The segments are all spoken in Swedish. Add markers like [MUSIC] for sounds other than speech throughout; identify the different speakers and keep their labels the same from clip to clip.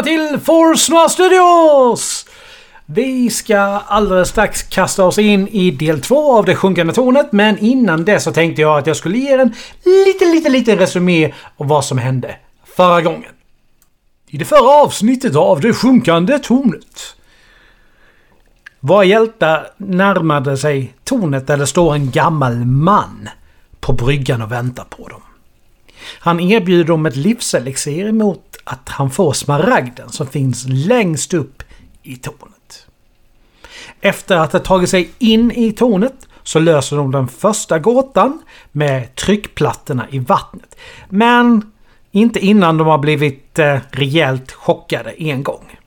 Speaker 1: Välkomna till Force Noir Studios! Vi ska alldeles strax kasta oss in i del två av Det sjunkande tornet, men innan det så tänkte jag att jag skulle ge er en liten, liten, liten resumé av vad som hände förra gången. I det förra avsnittet av Det sjunkande tornet våra hjältar närmade sig tornet där det står en gammal man på bryggan och väntar på dem. Han erbjuder dem ett livselixir mot att han får smaragden som finns längst upp i tornet. Efter att ha tagit sig in i tornet så löser de den första gåtan med tryckplattorna i vattnet. Men inte innan de har blivit eh, rejält chockade en gång.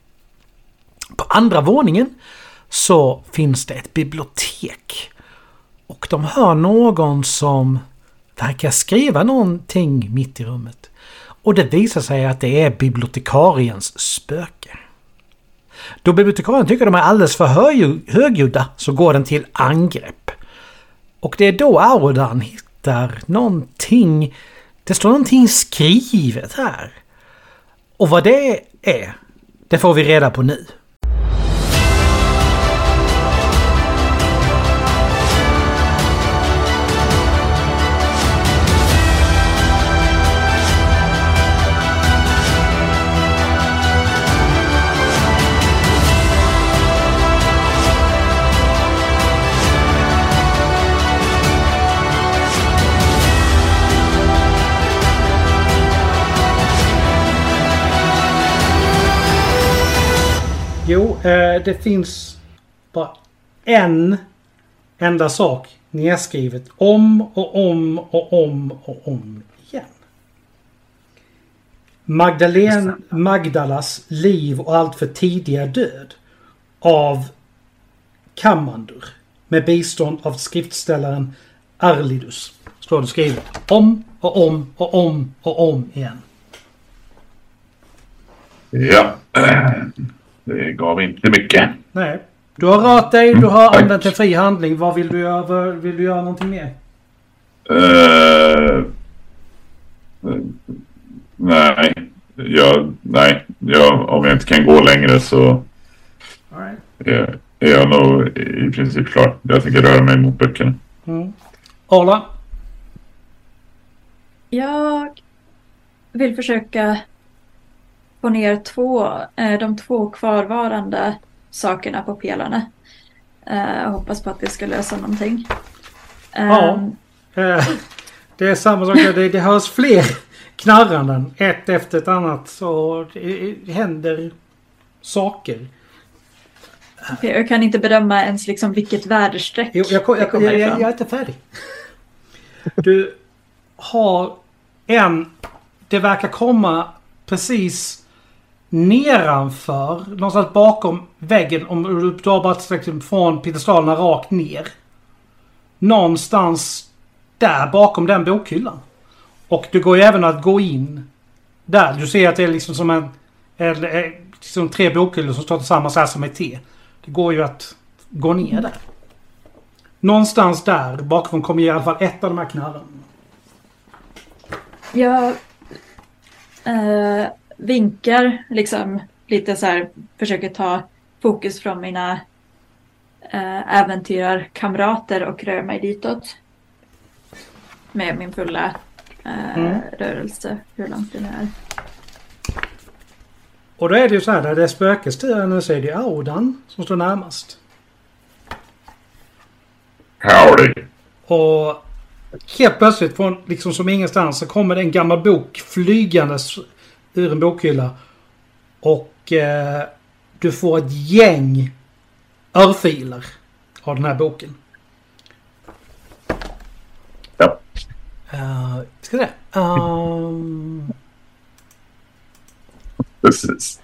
Speaker 1: På andra våningen så finns det ett bibliotek. Och de hör någon som verkar skriva någonting mitt i rummet. Och det visar sig att det är bibliotekariens spöke. Då bibliotekarien tycker de är alldeles för högljudda så går den till angrepp. Och det är då Audan hittar någonting. Det står någonting skrivet här. Och vad det är, det får vi reda på nu. Det finns bara en enda sak nedskrivet om och om och om och om igen. Magdalene, Magdalas liv och allt för tidiga död av Kammandur med bistånd av skriftställaren Arlidus. Står det skrivet. Om och om och om och om igen.
Speaker 2: Ja. Det gav inte mycket.
Speaker 1: Nej. Du har rört dig, du har använt en fri handling. Vad vill du göra? Vill du göra någonting mer?
Speaker 2: Uh, nej. Jag, nej. Jag, om jag inte kan gå längre så right. är, är jag nog i princip klar. Jag tänker röra mig mot böckerna.
Speaker 1: Mm. Arla?
Speaker 3: Jag vill försöka få ner två, eh, de två kvarvarande sakerna på pelarna. Jag eh, hoppas på att det ska lösa någonting.
Speaker 1: Ja. Eh, det är samma sak. Det, det hörs fler knarranden. Ett efter ett annat. Så det händer saker.
Speaker 3: Jag kan inte bedöma ens liksom vilket väderstreck
Speaker 1: jo, jag, jag, jag, jag, jag är inte färdig. Du har en... Det verkar komma precis nedanför, någonstans bakom väggen, om du har bara liksom från piedestalerna rakt ner. Någonstans där bakom den bokhyllan. Och det går ju även att gå in där. Du ser att det är liksom som en... Eller, liksom tre bokhyllor som står tillsammans här som ett T. Det går ju att gå ner där. Någonstans där bakom kommer i alla fall ett av de här knarren.
Speaker 3: Jag... Uh vinkar liksom lite så här, försöker ta fokus från mina äh, äventyrarkamrater och rör mig ditåt. Med min fulla äh, mm. rörelse, hur långt det nu är.
Speaker 1: Och då är det ju så här, där det är spökestur nu så är det Audan som står närmast.
Speaker 2: Howdy.
Speaker 1: Och helt plötsligt från liksom som ingenstans så kommer det en gammal bok flygandes ur en bokhylla. Och eh, du får ett gäng örfiler av den här boken.
Speaker 2: Ja.
Speaker 1: Uh, ska se. Um...
Speaker 2: Precis.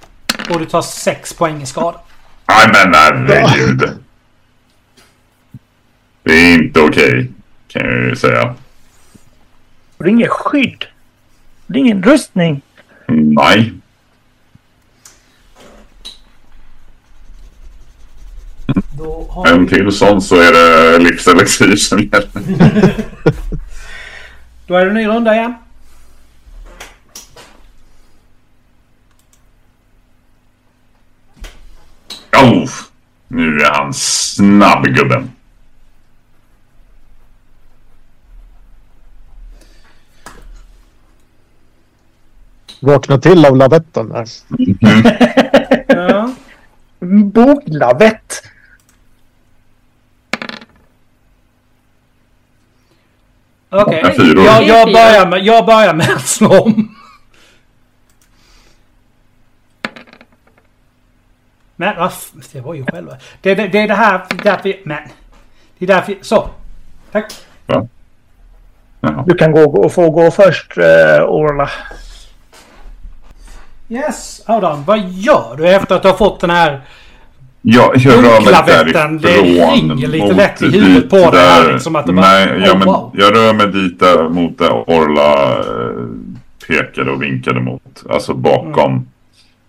Speaker 1: Och du tar sex poäng i skada.
Speaker 2: Nej men herregud. Det är inte okej. Okay, kan jag ju säga.
Speaker 4: Det är inget skydd. Det är ingen rustning.
Speaker 2: Mm, nej. En till sån så är det livselixir som gäller. [LAUGHS]
Speaker 1: Då är det en ny runda igen.
Speaker 2: Oh, nu är han snabb gubben.
Speaker 5: Vakna till av lavetten där.
Speaker 1: Ja.
Speaker 4: Boglavett.
Speaker 1: Okej,
Speaker 2: fyror.
Speaker 1: jag, jag, börjar med, jag börjar med att slå om. Men vad Det var ju själva. Det, det, det är det här därför vi... Men. Det är därför... Så. Tack.
Speaker 2: Va? Jaha.
Speaker 4: Du kan gå och få gå först, uh, Orla.
Speaker 1: Yes, Adam. Vad gör du efter att du har fått den här...
Speaker 2: Ja, jag rör mig
Speaker 1: Bunklavetten, det
Speaker 2: därifrån.
Speaker 1: ringer lite lätt i huvudet på dig här, liksom att det bara-
Speaker 2: Nej, ja,
Speaker 1: oh,
Speaker 2: men
Speaker 1: wow.
Speaker 2: jag rör mig dit där mot där Orla eh, pekade och vinkade mot. Alltså bakom.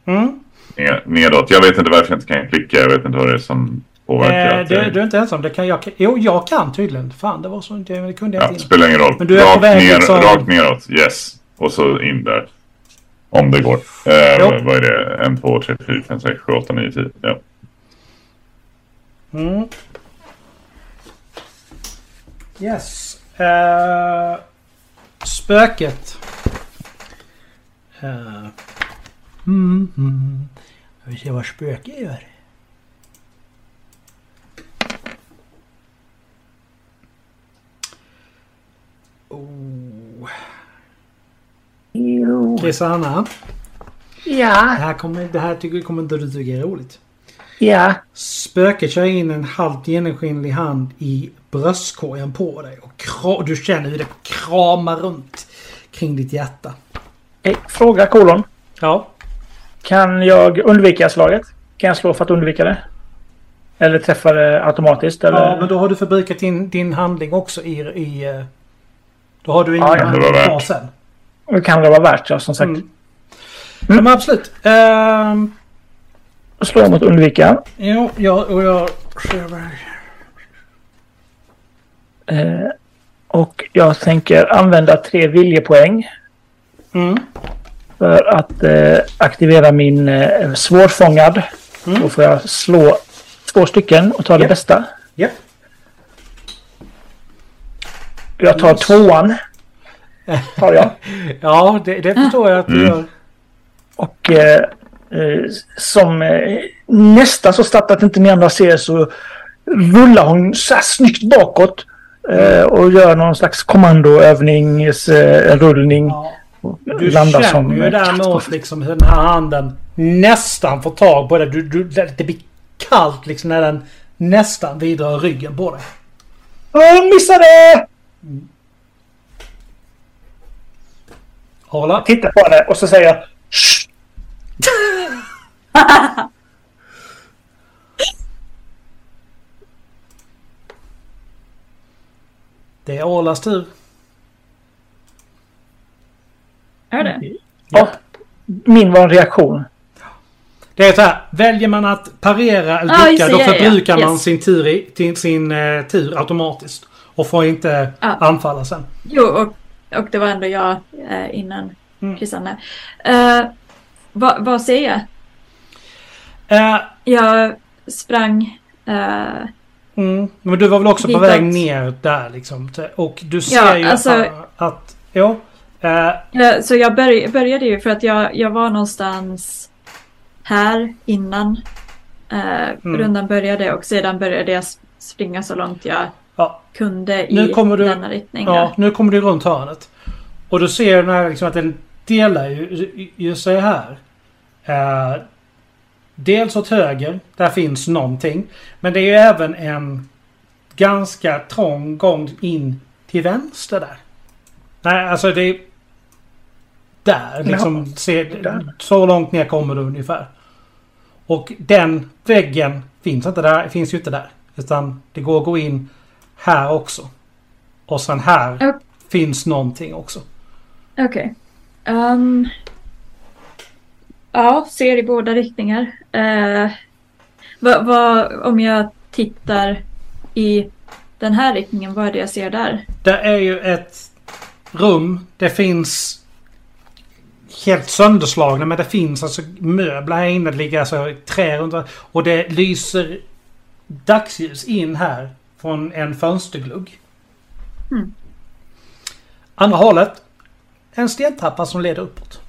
Speaker 1: Mm.
Speaker 2: Ner, nedåt. Jag vet inte varför jag inte kan klicka. Jag vet inte vad det är som påverkar.
Speaker 1: Eh, du, du är inte ensam. Det kan jag... Jo, jag kan tydligen. Fan, det var så... Det, det kunde jag
Speaker 2: Ja,
Speaker 1: inte innan.
Speaker 2: spelar ingen roll.
Speaker 1: Men du är på
Speaker 2: rakt,
Speaker 1: väg
Speaker 2: ner,
Speaker 1: liksom-
Speaker 2: rakt neråt. Yes. Och så in där. Om det går. Eh, vad är det? 1, 2, 3, 4, 5, 6, 7, 8, 9, 10. Ja.
Speaker 1: Mm. Yes. Eh, spöket. Uh, mm, mm. Jag vill se vad spöket gör. Oh. Krisanna, det
Speaker 4: Ja,
Speaker 1: här, kommer, det här tycker, kommer inte du tycka är roligt.
Speaker 4: ja.
Speaker 1: Spöket kör in en halvt genomskinlig hand i bröstkorgen på dig. Och du känner hur det kramar runt kring ditt hjärta.
Speaker 4: Hey, fråga kolon.
Speaker 1: Ja.
Speaker 4: Kan jag undvika slaget? Kan jag slå för att undvika det? Eller träffa det automatiskt? Eller?
Speaker 1: ja, men då har du förbrukat din, din handling också i... i eh, då har du ingen
Speaker 4: Ja.
Speaker 2: Det
Speaker 1: handling kvar sen.
Speaker 4: Det kan det vara värt, ja, som sagt.
Speaker 1: Mm. Ja, men absolut. Ehm,
Speaker 4: Slå mot undvika.
Speaker 1: jo, jag, och jag...
Speaker 4: Eh, och jag tänker använda tre viljepoäng
Speaker 1: Mm.
Speaker 4: för att eh, aktivera min eh, svårfångad.
Speaker 1: Mm.
Speaker 4: Då får jag slå två stycken och ta det
Speaker 1: Ja.
Speaker 4: bästa.
Speaker 1: Ja.
Speaker 4: Jag tar tvåan. Tar jag. [LAUGHS]
Speaker 1: Ja, det, det förstår jag att du
Speaker 2: Mm.
Speaker 1: gör.
Speaker 4: Och eh, eh, som eh, nästan så snabbt att inte ni andra ser så rullar hon så här snyggt bakåt. Eh, och gör någon slags kommandoövningsrullning. Eh, rullning.
Speaker 1: Ja. Du
Speaker 4: landar
Speaker 1: känner
Speaker 4: som
Speaker 1: ju däremot liksom hur den här handen nästan får tag på det. Du, du, det blir kallt liksom när den nästan vidrör ryggen på dig.
Speaker 4: Åh, missade!
Speaker 1: Hålla.
Speaker 4: Tittar på henne och så säger jag "Shh." [LAUGHS]
Speaker 1: Det är Orlas tur.
Speaker 3: Är det?
Speaker 4: Ja. Min var en reaktion.
Speaker 1: Det är så här. Väljer man att parera eller
Speaker 3: Ah,
Speaker 1: ducka då
Speaker 3: det, ja, ja.
Speaker 1: förbrukar man
Speaker 3: Yes.
Speaker 1: sin tur, i, sin eh, tur automatiskt. Och får inte
Speaker 3: Ah.
Speaker 1: anfalla sen.
Speaker 3: Jo, och, och det var ändå jag eh, innan
Speaker 1: Mm.
Speaker 3: Kristanne. Eh, vad, vad säger jag?
Speaker 1: Eh,
Speaker 3: Jag sprang... eh,
Speaker 1: mm, men du var väl också på
Speaker 3: Ditåt.
Speaker 1: väg ner där liksom. Och du ser
Speaker 3: Ja,
Speaker 1: ju
Speaker 3: alltså-
Speaker 1: att, att... Eh,
Speaker 3: Ja, Så jag börj började ju för att jag, jag var någonstans här innan eh,
Speaker 1: Mm.
Speaker 3: rundan började och sedan började jag springa så långt jag
Speaker 1: ja,
Speaker 3: kunde i
Speaker 1: Nu kommer du-
Speaker 3: denna riktning.
Speaker 1: Ja, nu kommer du runt hörnet. Och du ser den här liksom att den delar ju, ju sig här. Eh, dels åt höger, där finns någonting. Men det är ju även en ganska trång gång in till vänster där. Nej, alltså det är... Där liksom. Se,
Speaker 4: där.
Speaker 1: så långt ner kommer du ungefär. Och den väggen finns inte där, finns ju inte där. Utan det går att gå in här också. Och sen här
Speaker 3: Ja.
Speaker 1: finns någonting också.
Speaker 3: Okej. Ehm, ja, ser i båda riktningar. Uh, vad, vad, om jag tittar i den här riktningen, vad är det jag ser där?
Speaker 1: Det är ju ett rum. Det finns helt sönderslagna men det finns alltså möbler här inne. Det ligger alltså trä runt och det lyser dagsljus in här från en fönsterglugg.
Speaker 3: Mm.
Speaker 1: Andra hållet. En stentrappa som leder uppåt.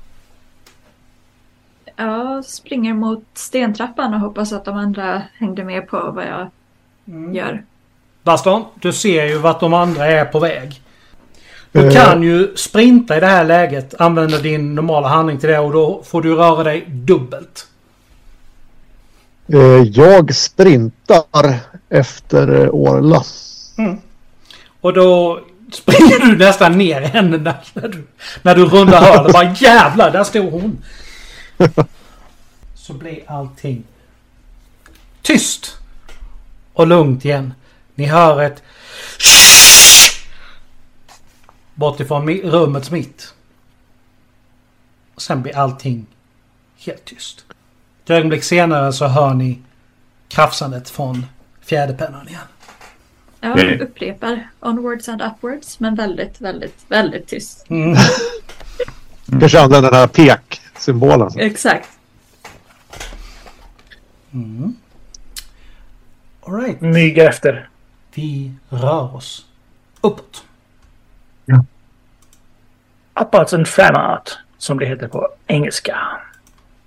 Speaker 3: Jag springer mot stentrappan och hoppas att de andra hängde med på vad jag gör.
Speaker 1: Baston, du ser ju vart de andra är på väg. Du
Speaker 5: Eh.
Speaker 1: kan ju sprinta i det här läget. Använda din normala handling till det och då får du röra dig dubbelt.
Speaker 5: Eh, Jag sprintar efter eh, Orla.
Speaker 1: Och då springer du nästan ner henne när, när, du, när du rundar hörnet. [LAUGHS] Bara jävlar, där stod hon. Så blir allting tyst. Och lugnt igen. Ni hör ett bortifrån rummets mitt. Och sen blir allting helt tyst. Ett ögonblick senare så hör ni krafsandet från fjäderpennan igen.
Speaker 3: Jag
Speaker 2: Nej.
Speaker 3: upprepar onwards and upwards men väldigt, väldigt, väldigt tyst.
Speaker 1: Mm. [LAUGHS]
Speaker 5: Kanske använder den här pek-symbolen.
Speaker 3: Exakt.
Speaker 1: Alright.
Speaker 4: Myga efter.
Speaker 1: Vi rör oss uppåt.
Speaker 4: Upwards and framåt. Som det heter på engelska.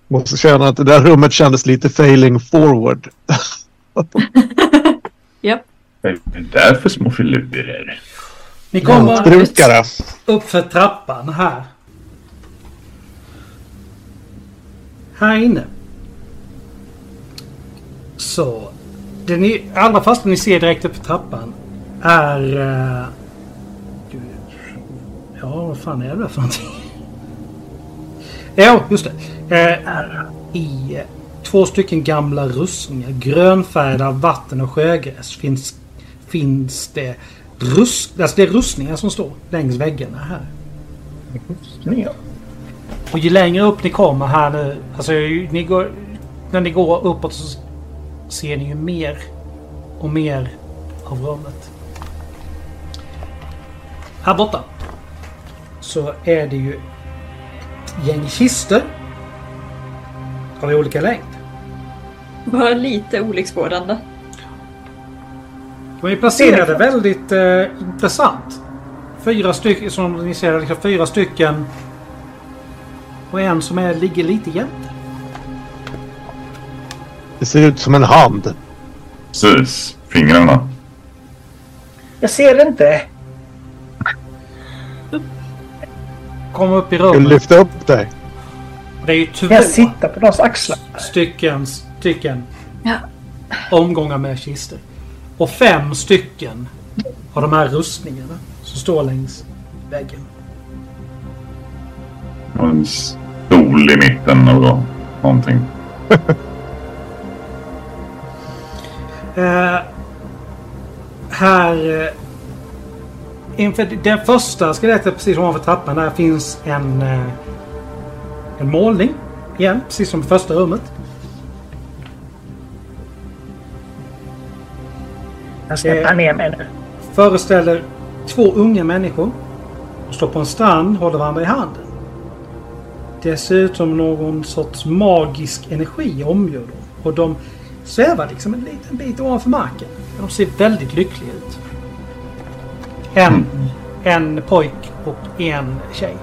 Speaker 5: Måste känna att det där rummet kändes lite failing forward. [LAUGHS] [LAUGHS]
Speaker 3: Japp.
Speaker 2: Är det där för små filurer?
Speaker 1: Ni kommer
Speaker 5: Lantbrukare.
Speaker 1: upp för trappan här. Här inne. Så. Det ni, allra första ni ser direkt upp för trappan är... Uh, ja, vad fan är det för någonting? [LAUGHS] Ja, just det. Eh, I eh, två stycken gamla rustningar, grönfärgade av vatten och sjögräs, finns, finns det, rust, alltså det är rustningar som står längs väggarna här.
Speaker 4: Ja.
Speaker 1: Och ju längre upp ni kommer här nu, alltså ni går, när ni går uppåt så ser ni ju mer och mer av rummet. Här borta så är det ju ett gäng kistor av olika längd.
Speaker 3: Var lite olycksbådande.
Speaker 1: De är placerade väldigt eh, intressant. Fyra stycken, som ni ser, liksom fyra stycken. Och en som är, ligger lite jämte.
Speaker 5: Det ser ut som en hand.
Speaker 2: Precis. Fingrarna.
Speaker 4: Jag ser det inte.
Speaker 1: Kommer upp i rummet.
Speaker 5: lyfta upp dig?
Speaker 1: Det är ju två
Speaker 4: jag sitta på deras axlar?
Speaker 1: stycken, stycken
Speaker 3: Ja.
Speaker 1: omgångar med kistor. Och fem stycken av de här rustningarna som står längs väggen.
Speaker 2: Och en stol i mitten och då, någonting. [LAUGHS]
Speaker 1: Eh, här... Eh, inför den första skelettet precis ovanför trappan där finns en... Eh, en målning. Igen, precis som i första rummet.
Speaker 4: Jag släpper
Speaker 1: Eh.
Speaker 4: ner mig nu.
Speaker 1: Föreställer två unga människor. De står på en strand, håller varandra i handen. Det ser ut som någon sorts magisk energi omger dem. Och de svävar liksom en liten bit ovanför marken. De ser väldigt lyckliga ut. En, en pojk och en tjej.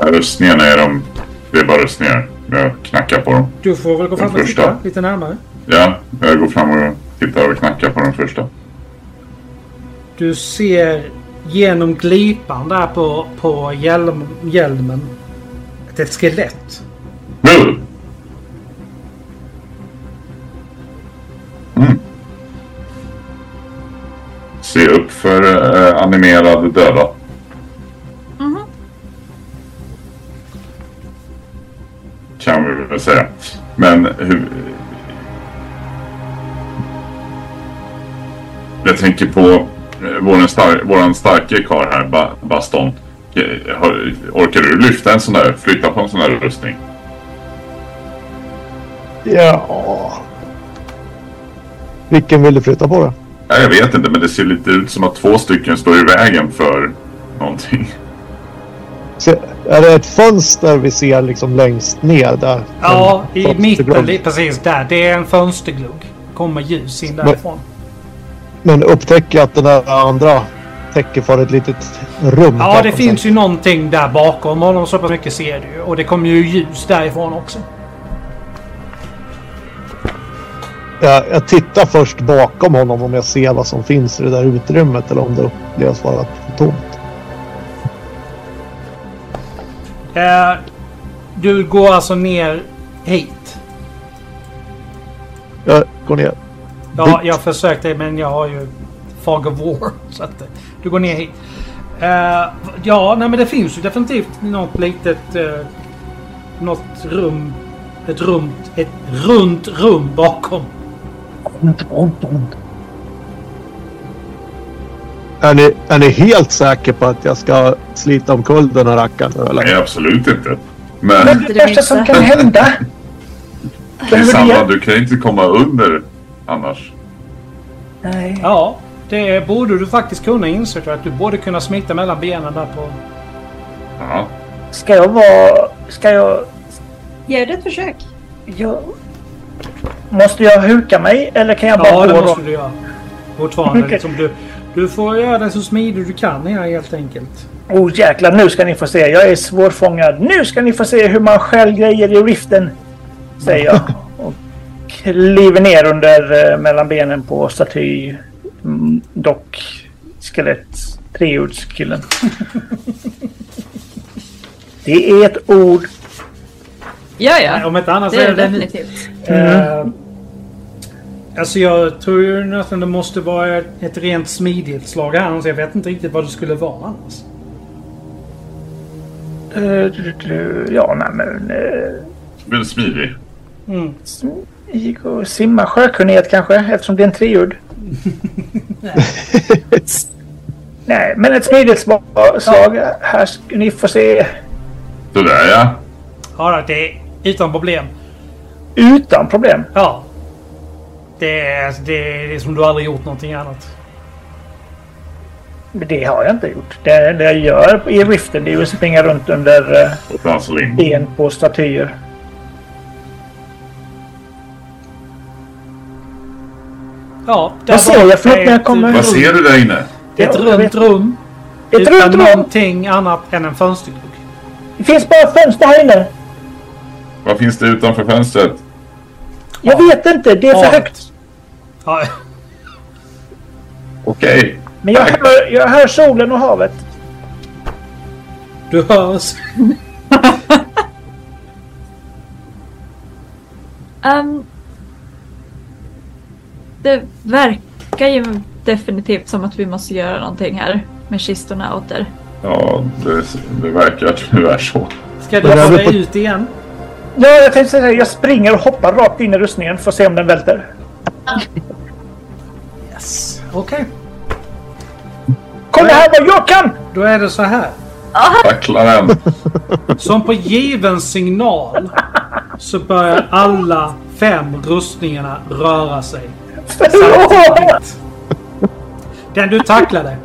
Speaker 2: Ja, Rustningarna är de... Det är bara rustningar. Jag knackar på dem.
Speaker 1: Du får väl gå fram och
Speaker 2: första.
Speaker 1: titta lite närmare.
Speaker 2: Ja, jag går fram och tittar och knackar på den första.
Speaker 1: Du ser genom glipan där på, på hjälm, hjälmen. att det är ett skelett.
Speaker 2: Nu! Mm. Se upp för eh, animerade döda. Kan vi väl säga. Men hur... Jag tänker på eh, våran, star våran starke karl här, ba Baston. Eh, Orkar du lyfta en sån där, flytta på en sån där rustning?
Speaker 5: Ja. Vilken vill du flytta på då?
Speaker 2: Ja, jag vet inte, men det ser lite ut som att två stycken står i vägen för någonting.
Speaker 5: Är det ett fönster vi ser liksom längst ner där?
Speaker 1: Ja, i mitten. Precis där. Det är en fönsterglugg. kommer ljus in därifrån.
Speaker 5: Men upptäcker att den där andra täcker för ett litet rum.
Speaker 1: Ja, det
Speaker 5: sig.
Speaker 1: finns ju någonting där bakom honom. Så pass mycket ser du. Och det kommer ju ljus därifrån också.
Speaker 5: Jag, jag tittar först bakom honom om jag ser vad som finns i det där utrymmet eller om det upplevs vara tomt.
Speaker 1: Eh, du går alltså ner hit.
Speaker 5: Jag går ner.
Speaker 1: Ja, jag försökte men jag har ju Fog of War. [LAUGHS] Så att eh, du går ner hit. Eh, ja, nej men det finns ju definitivt något litet... Eh, något rum. Ett runt... Ett runt rum bakom.
Speaker 5: Är ni, är ni helt säker på att jag ska slita omkull den här rackaren nu eller?
Speaker 2: Nej, absolut inte. Men
Speaker 4: Men
Speaker 3: Inte
Speaker 4: det
Speaker 3: det
Speaker 4: värsta som kan hända.
Speaker 2: det är samma,
Speaker 4: det?
Speaker 2: du kan ju inte komma under annars.
Speaker 4: Nej.
Speaker 1: Ja, det borde du faktiskt kunna inse. Att du borde kunna smita mellan benen där på...
Speaker 2: Ja.
Speaker 4: Ska jag vara... Ska jag...
Speaker 3: Gör det ett försök.
Speaker 4: jag... Måste jag huka mig eller kan jag bara
Speaker 1: Ja, det
Speaker 4: gå
Speaker 1: måste
Speaker 4: då?
Speaker 1: du göra. Fortfarande
Speaker 4: Okej.
Speaker 1: liksom du... Du får göra det så smidigt du kan här helt enkelt.
Speaker 4: Oh jäklar, nu ska ni få se. Jag är svårfångad. Nu ska ni få se hur man stjäl grejer i riften. Säger jag. [LAUGHS] Och kliver ner under eh, mellan benen på staty. Mm, dock skelett. Treordskillen. [LAUGHS] Det är ett ord.
Speaker 3: Ja, ja.
Speaker 1: Om inte annat så
Speaker 3: Det
Speaker 1: är
Speaker 3: är
Speaker 1: det
Speaker 3: definitivt.
Speaker 1: Eh, alltså jag tror ju nästan det måste vara ett, rent smidighetsslag här. Annars jag vet inte riktigt vad det skulle vara annars.
Speaker 4: Eh, Ja, nej men... eh,
Speaker 2: Blir smidig.
Speaker 1: Mm.
Speaker 4: Gick och simma sjökunnighet kanske eftersom det är en treord. [LAUGHS] Nej, men ett smidighetsslag. Här ska ni få se.
Speaker 2: Sådär ja.
Speaker 1: Ja, det är utan problem.
Speaker 4: Utan problem.
Speaker 1: Ja. Det är, det är som du aldrig gjort någonting annat.
Speaker 4: Det har jag inte gjort. Det, det jag gör i riften det är att springa runt under eh, ben på statyer.
Speaker 1: Ja, där
Speaker 4: Vad ser jag? Förlåt, jag kommer-
Speaker 2: Vad
Speaker 1: rum.
Speaker 2: ser du där inne?
Speaker 1: Det är ett runt rum.
Speaker 4: Ett
Speaker 1: utan
Speaker 4: runt rum!
Speaker 1: någonting annat än en fönsterglugg.
Speaker 4: Det finns bara fönster här inne.
Speaker 2: Vad finns det utanför fönstret?
Speaker 4: Jag vet inte. Det är för
Speaker 1: Ja.
Speaker 4: högt.
Speaker 1: Ja,
Speaker 2: Okej.
Speaker 4: Men jag hör, jag hör solen och havet.
Speaker 1: du hörs. [LAUGHS]
Speaker 3: Ehm, det verkar ju definitivt som att vi måste göra någonting här med kistorna åter.
Speaker 2: Ja, det, det verkar är så.
Speaker 1: Ska du ha ut igen?
Speaker 4: Ja, jag tänkte säga jag springer och hoppar rakt in i rustningen för att se om den välter.
Speaker 1: Yes. Okej.
Speaker 4: Kolla här vad jag kan!
Speaker 1: Då är det så här.
Speaker 2: Tackla den.
Speaker 1: Som på given signal så börjar alla fem rustningarna röra sig. Samtidigt. Den du tacklade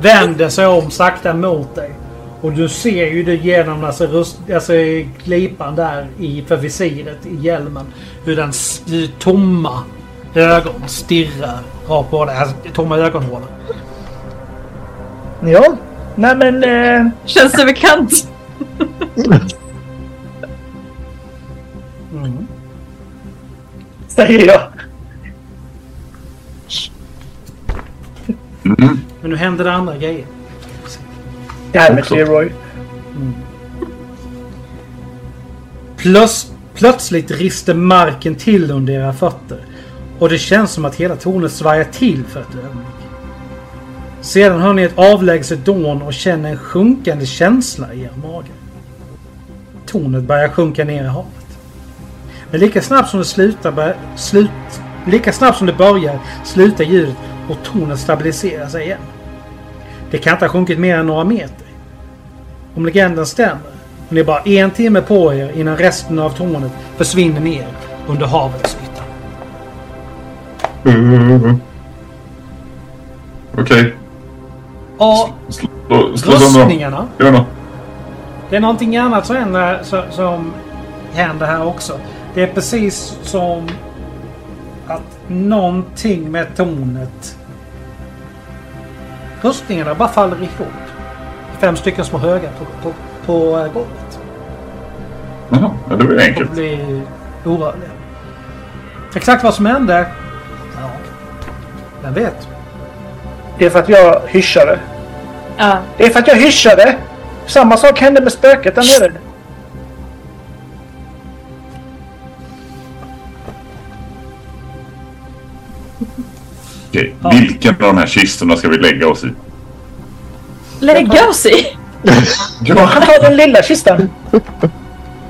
Speaker 1: vänder sig om sakta mot dig. Och du ser ju det genom alltså, rust, alltså glipan där i, för visiret i hjälmen. Hur den hur tomma ögon stirrar rakt på dig. Alltså, tomma ögonhålor.
Speaker 4: Ja, nej men... Eh,
Speaker 3: Känns det bekant?
Speaker 1: Mm.
Speaker 4: säger jag.
Speaker 2: Mm.
Speaker 1: Men nu händer det andra grejer.
Speaker 2: Också.
Speaker 4: Leroy.
Speaker 1: Plöts, plötsligt rister marken till under era fötter. Och det känns som att hela tornet svajar till för ett ögonblick. Sedan hör ni ett avlägset dån och känner en sjunkande känsla i er mage. Tornet börjar sjunka ner i havet. Men lika snabbt som det slutar, slut, lika snabbt som det börjar slutar ljudet och tornet stabiliserar sig igen. Det kan inte ha sjunkit mer än några meter. Om legenden stämmer och ni har bara en timme på er innan resten av tornet försvinner ner under havets yta.
Speaker 2: Mm. Okej.
Speaker 1: Ja,
Speaker 2: sönder dem.
Speaker 1: Rustningarna.
Speaker 2: Gör något.
Speaker 1: Det är någonting annat som händer, som händer här också. Det är precis som att någonting med tornet... Rustningarna bara faller ihop. Fem stycken små höga på, på, på eh, golvet.
Speaker 2: Jaha, ja, det var ju
Speaker 1: Och
Speaker 2: enkelt.
Speaker 1: blir orörliga. Exakt vad som hände? Ja, vem vet?
Speaker 4: Det är för att jag hyschade.
Speaker 3: Ja,
Speaker 4: Det är för att jag hyschade! Samma sak hände med spöket där nere.
Speaker 2: Okej, vilken av de här kistorna ska vi lägga oss i?
Speaker 3: lägga oss i.
Speaker 4: Jag kan ta den lilla kistan.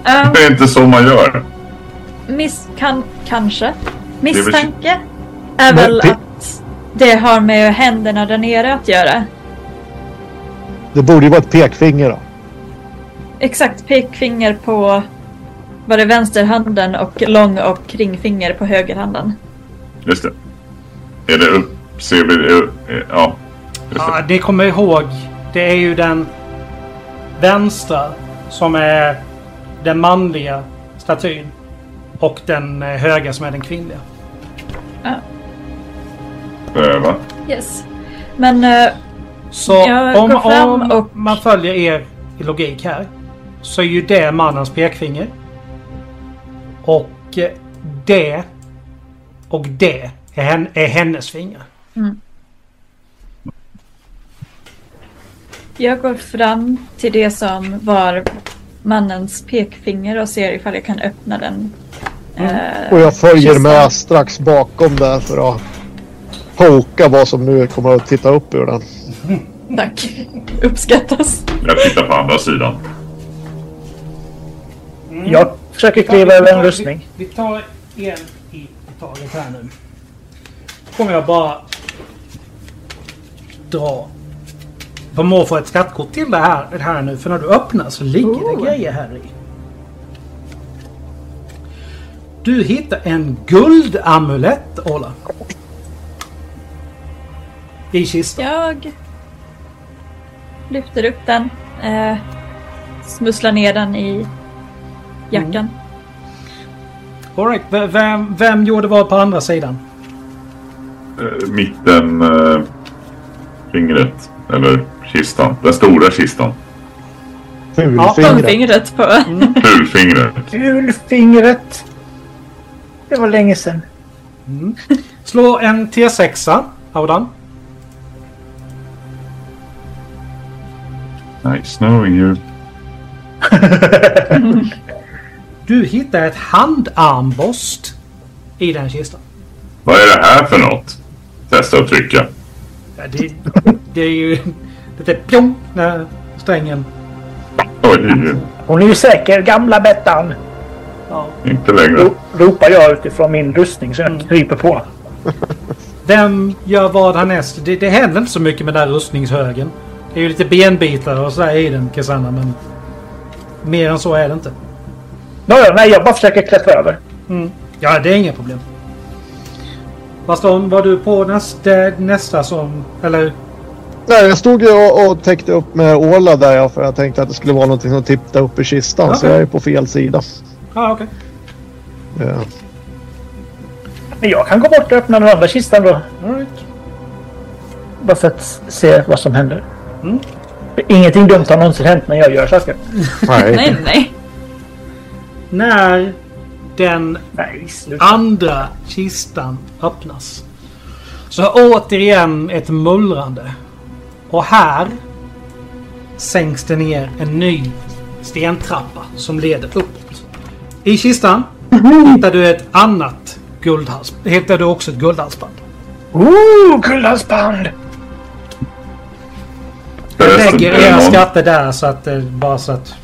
Speaker 3: Ja,
Speaker 2: Det är inte så man gör.
Speaker 3: miss, kan, kanske.
Speaker 2: är
Speaker 3: Misstanke är väl att det har med händerna där nere att göra.
Speaker 5: Det borde ju vara ett pekfinger då.
Speaker 3: Exakt pekfinger på var det vänsterhanden och lång och ringfinger på högerhanden.
Speaker 2: Just det. Är det upp? Ser vi? Ja.
Speaker 1: Ja,
Speaker 2: det.
Speaker 1: kommer ihåg. Det är ju den vänstra som är den manliga statyn. Och den eh, höga som är den kvinnliga.
Speaker 2: Eh, va?
Speaker 3: Yes. Men eh,
Speaker 1: Så
Speaker 3: Jag
Speaker 1: om,
Speaker 3: går fram
Speaker 1: om
Speaker 3: och-
Speaker 1: man följer er logik här. Så är ju det mannens pekfinger. Och det och det är, hen, är hennes fingrar.
Speaker 3: jag går fram till det som var mannens pekfinger och ser ifall jag kan öppna den. eh,
Speaker 5: Och jag följer
Speaker 3: kistan.
Speaker 5: med strax bakom där för att poka vad som nu kommer att titta upp ur den. [LAUGHS]
Speaker 3: Tack. Uppskattas.
Speaker 2: Jag tittar på andra sidan.
Speaker 4: Jag försöker kliva över en rustning.
Speaker 1: Vi, vi tar en i taget här nu. Kommer jag bara dra. Jag må få ett skattkort till det här, det här nu. För när du öppnar så ligger
Speaker 3: Oh.
Speaker 1: det grejer här i. Du hittar en guldamulett, Ola. I kistan.
Speaker 3: Jag lyfter upp den. Eh, smusslar ner den i jackan.
Speaker 1: All right. v- Vem, vem gjorde vad på andra sidan?
Speaker 2: Eh, mitten eh, fingret. Eller kistan. Den stora kistan.
Speaker 5: Fulfingret.
Speaker 3: Tumfingret på...
Speaker 2: Fulfingret.
Speaker 4: Kulfingret. Det var länge sedan.
Speaker 1: Slå en T6, Audan.
Speaker 2: Nice knowing you. [LAUGHS]
Speaker 1: Du hittar ett handarmborst i den kistan.
Speaker 2: Vad är det här för något? Testa att trycka.
Speaker 1: Ja, det, det är ju lite pjong när strängen...
Speaker 2: Oj,
Speaker 4: Hon är ju säker, gamla Bettan.
Speaker 1: Ja.
Speaker 2: inte längre.
Speaker 4: Ro- Ropar jag utifrån min rustning så jag kryper på.
Speaker 1: Vem gör vad härnäst? Det, det händer inte så mycket med den där rustningshögen. Det är ju lite benbitar och sådär i den, Cassandra, men... Mer än så är det inte.
Speaker 4: Nåja, nej, jag bara försöker klättra över.
Speaker 1: Ja, det är inga problem. Baston, var du på nästa, nästa som... Eller?
Speaker 5: Nej, jag stod ju och, och täckte upp med Åla där för jag tänkte att det skulle vara någonting som tippade upp i kistan. Så
Speaker 1: Okej.
Speaker 5: jag är på fel sida.
Speaker 1: Ja, ah, okej.
Speaker 5: Ja.
Speaker 4: Men jag kan gå bort och öppna den andra kistan då.
Speaker 1: Right.
Speaker 4: Bara för att se vad som händer.
Speaker 1: Mm.
Speaker 4: Ingenting dumt har någonsin hänt när jag gör saker. [LAUGHS]
Speaker 3: Nej, nej.
Speaker 1: När den
Speaker 4: Nej,
Speaker 1: andra kistan öppnas. Så återigen ett mullrande. Och här sänks det ner en ny stentrappa som leder uppåt. I kistan hittar du ett annat guldhals. Hittar du också ett guldhalsband.
Speaker 4: Ooh, guldhalsband!
Speaker 1: Jag lägger era
Speaker 2: någon,
Speaker 1: skatter där så att det bara så att...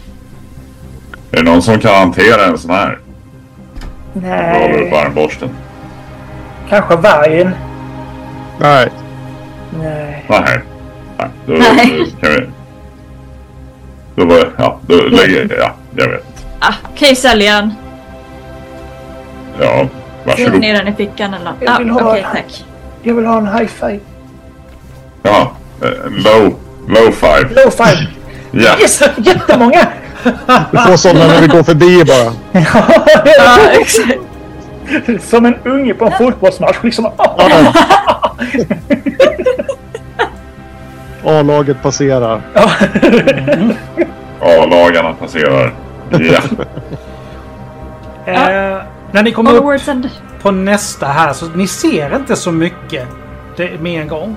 Speaker 2: är det någon som kan hantera en sån här? Håller upp
Speaker 4: Nej,
Speaker 2: armborsten.
Speaker 4: kanske vargen.
Speaker 5: Nej.
Speaker 4: Nej.
Speaker 2: Nej. Nej. Då,
Speaker 3: Nej.
Speaker 2: då kan vi... Då var Ja, då lägger Ja, jag vet.
Speaker 3: Ah, kan jag sälja den?
Speaker 2: Ja, varsågod.
Speaker 3: ner den i fickan eller något.
Speaker 4: Jag
Speaker 3: Ah,
Speaker 4: vill
Speaker 3: Okej,
Speaker 4: ha-
Speaker 3: tack.
Speaker 4: Jag vill ha en high five.
Speaker 2: Ja, eh, low. Low five.
Speaker 4: Low five.
Speaker 2: Ja.
Speaker 4: Yes! Jättemånga!
Speaker 5: Vi får sådana när vi går förbi bara.
Speaker 3: Ja, exakt. [LAUGHS]
Speaker 4: Som en unge på en fotbollsmatch. Liksom. [LAUGHS]
Speaker 5: A-laget passerar. [LAUGHS]
Speaker 2: A-lagarna passerar. Ja.
Speaker 1: Eh, när ni kommer upp på nästa här så ni ser inte så mycket det, med en gång.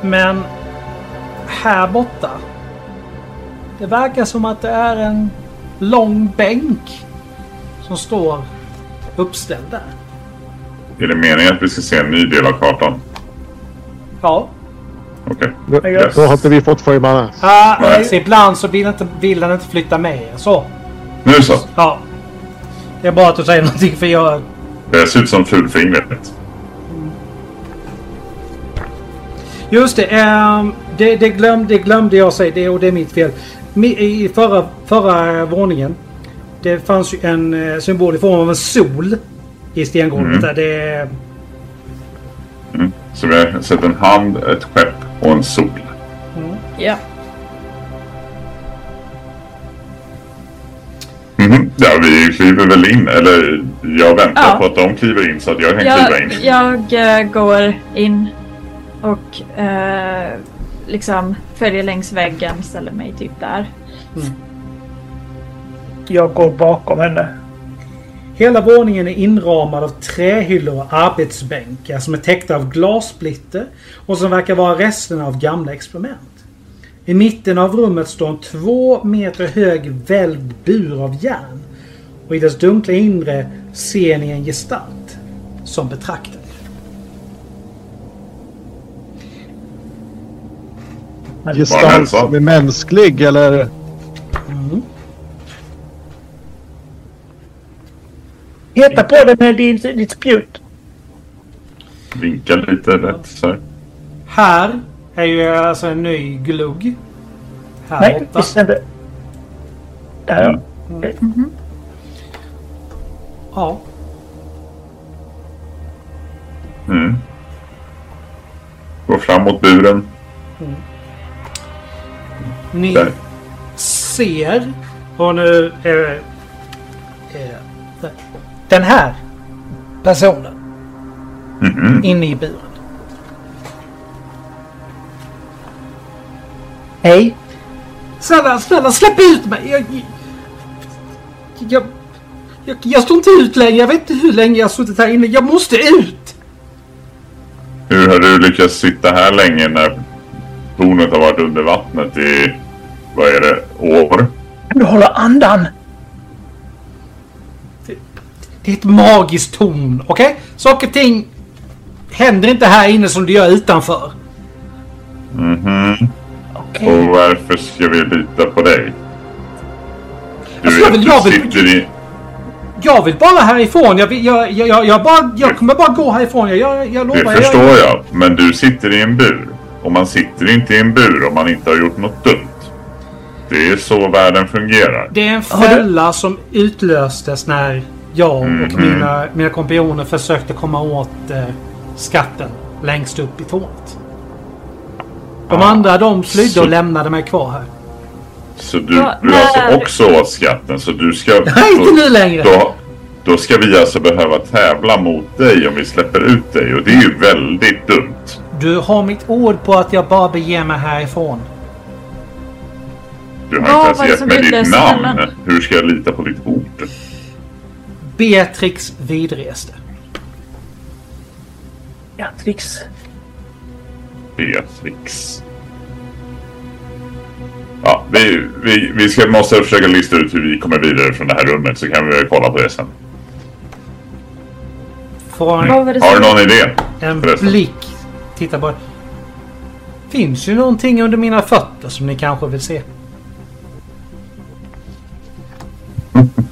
Speaker 1: Men här borta. Det verkar som att det är en lång bänk som står uppställd där.
Speaker 2: Är det meningen att vi ska se en ny del av kartan?
Speaker 1: Ja.
Speaker 2: Okej.
Speaker 4: Yes.
Speaker 5: Då har inte vi fått följa med.
Speaker 1: Ah,
Speaker 2: Nej.
Speaker 1: så ibland så vill, inte, vill den inte flytta med. Så.
Speaker 2: Nu så.
Speaker 1: Ja. Det är bara att du säger någonting för jag...
Speaker 2: Det ser ut som fulfingret.
Speaker 1: Just det, ehm, det, det, glöm, det glömde jag säga det, och det är mitt fel. I förra, förra våningen. Det fanns ju en eh, symbol i form av en sol i stengolvet.
Speaker 2: Mm.
Speaker 1: Där det,
Speaker 2: Mm. Så vi har sett en hand, ett skepp och en sol.
Speaker 3: Ja.
Speaker 2: Mhm. Ja, vi kliver väl in. Eller jag väntar
Speaker 3: Ja.
Speaker 2: på att de kliver in så att jag kan kliva
Speaker 3: Jag,
Speaker 2: in.
Speaker 3: jag eh, går in och eh, liksom följer längs väggen, ställer mig typ där. Mm.
Speaker 4: Jag går bakom henne.
Speaker 1: hela våningen är inramad av trähyllor och arbetsbänkar som är täckta av glassplitter och som verkar vara resterna av gamla experiment. I mitten av rummet står en två meter hög välvd bur av järn. Och i dess dunkla inre ser ni en gestalt som betraktar er.
Speaker 2: Bara
Speaker 5: Gestalt som är mänsklig eller?
Speaker 4: Heta på det med din, ditt spjut.
Speaker 2: Vinka lite rätt så här.
Speaker 1: Här är ju alltså en ny glugg. Här
Speaker 4: Nej,
Speaker 1: borta.
Speaker 4: visst inte. Där ja.
Speaker 1: Ja.
Speaker 2: Mm. Gå fram mot buren.
Speaker 1: Ni
Speaker 2: Där.
Speaker 1: ser och nu är det den här personen
Speaker 2: Mhm.
Speaker 1: inne i buren.
Speaker 4: Hej.
Speaker 1: Snälla, snälla släpp ut mig! Jag, jag, jag, jag står inte ut längre. Jag vet inte hur länge jag har suttit här inne. Jag måste ut!
Speaker 2: Hur har du lyckats sitta här länge när tornet har varit under vattnet i, vad är det, år?
Speaker 4: Du håller andan.
Speaker 1: Det är ett magiskt torn, okej? Saker och ting händer inte här inne som det gör utanför.
Speaker 2: Mhm.
Speaker 4: Okej.
Speaker 2: Och varför ska vi lita på dig? Du
Speaker 1: Alltså, jag
Speaker 2: vet,
Speaker 1: vill-
Speaker 2: du
Speaker 1: jag vill-
Speaker 2: sitter i...
Speaker 1: Jag vill bara härifrån. Jag, vill, jag, jag, jag, jag, bara, jag kommer bara gå härifrån. Jag, jag, jag lovar.
Speaker 2: Det
Speaker 1: jag-
Speaker 2: förstår jag, men du sitter i en bur. Och man sitter inte i en bur om man inte har gjort något dumt. Det är så världen fungerar.
Speaker 1: Det är en
Speaker 4: du-
Speaker 1: fälla som utlöstes när jag och
Speaker 2: Mhm.
Speaker 1: mina, mina kompanjoner försökte komma åt eh, skatten längst upp i tornet. De
Speaker 2: Ah,
Speaker 1: andra de flydde
Speaker 2: så-
Speaker 1: och lämnade mig kvar här.
Speaker 2: Så du
Speaker 3: Ja,
Speaker 2: vill alltså också åt skatten, så du ska... [LAUGHS]
Speaker 1: Nej, inte nu längre!
Speaker 2: Då, då ska vi alltså behöva tävla mot dig om vi släpper ut dig och det är ju väldigt dumt.
Speaker 1: Du har mitt ord på att jag bara beger mig härifrån.
Speaker 2: Du har
Speaker 3: Vad
Speaker 2: inte ens gett
Speaker 3: som
Speaker 2: mig ditt namn.
Speaker 3: fällan?
Speaker 2: Hur ska jag lita på ditt ord?
Speaker 1: Beatrix vidreste.
Speaker 4: Beatrix.
Speaker 2: Beatrix. Ja, vi, vi, vi ska, måste försöka lista ut hur vi kommer vidare från det här rummet så kan vi kolla på det sen.
Speaker 3: Var det
Speaker 2: Har du någon idé?
Speaker 1: en
Speaker 2: Förresten.
Speaker 1: blick. Titta på... Finns ju någonting under mina fötter som ni kanske vill se.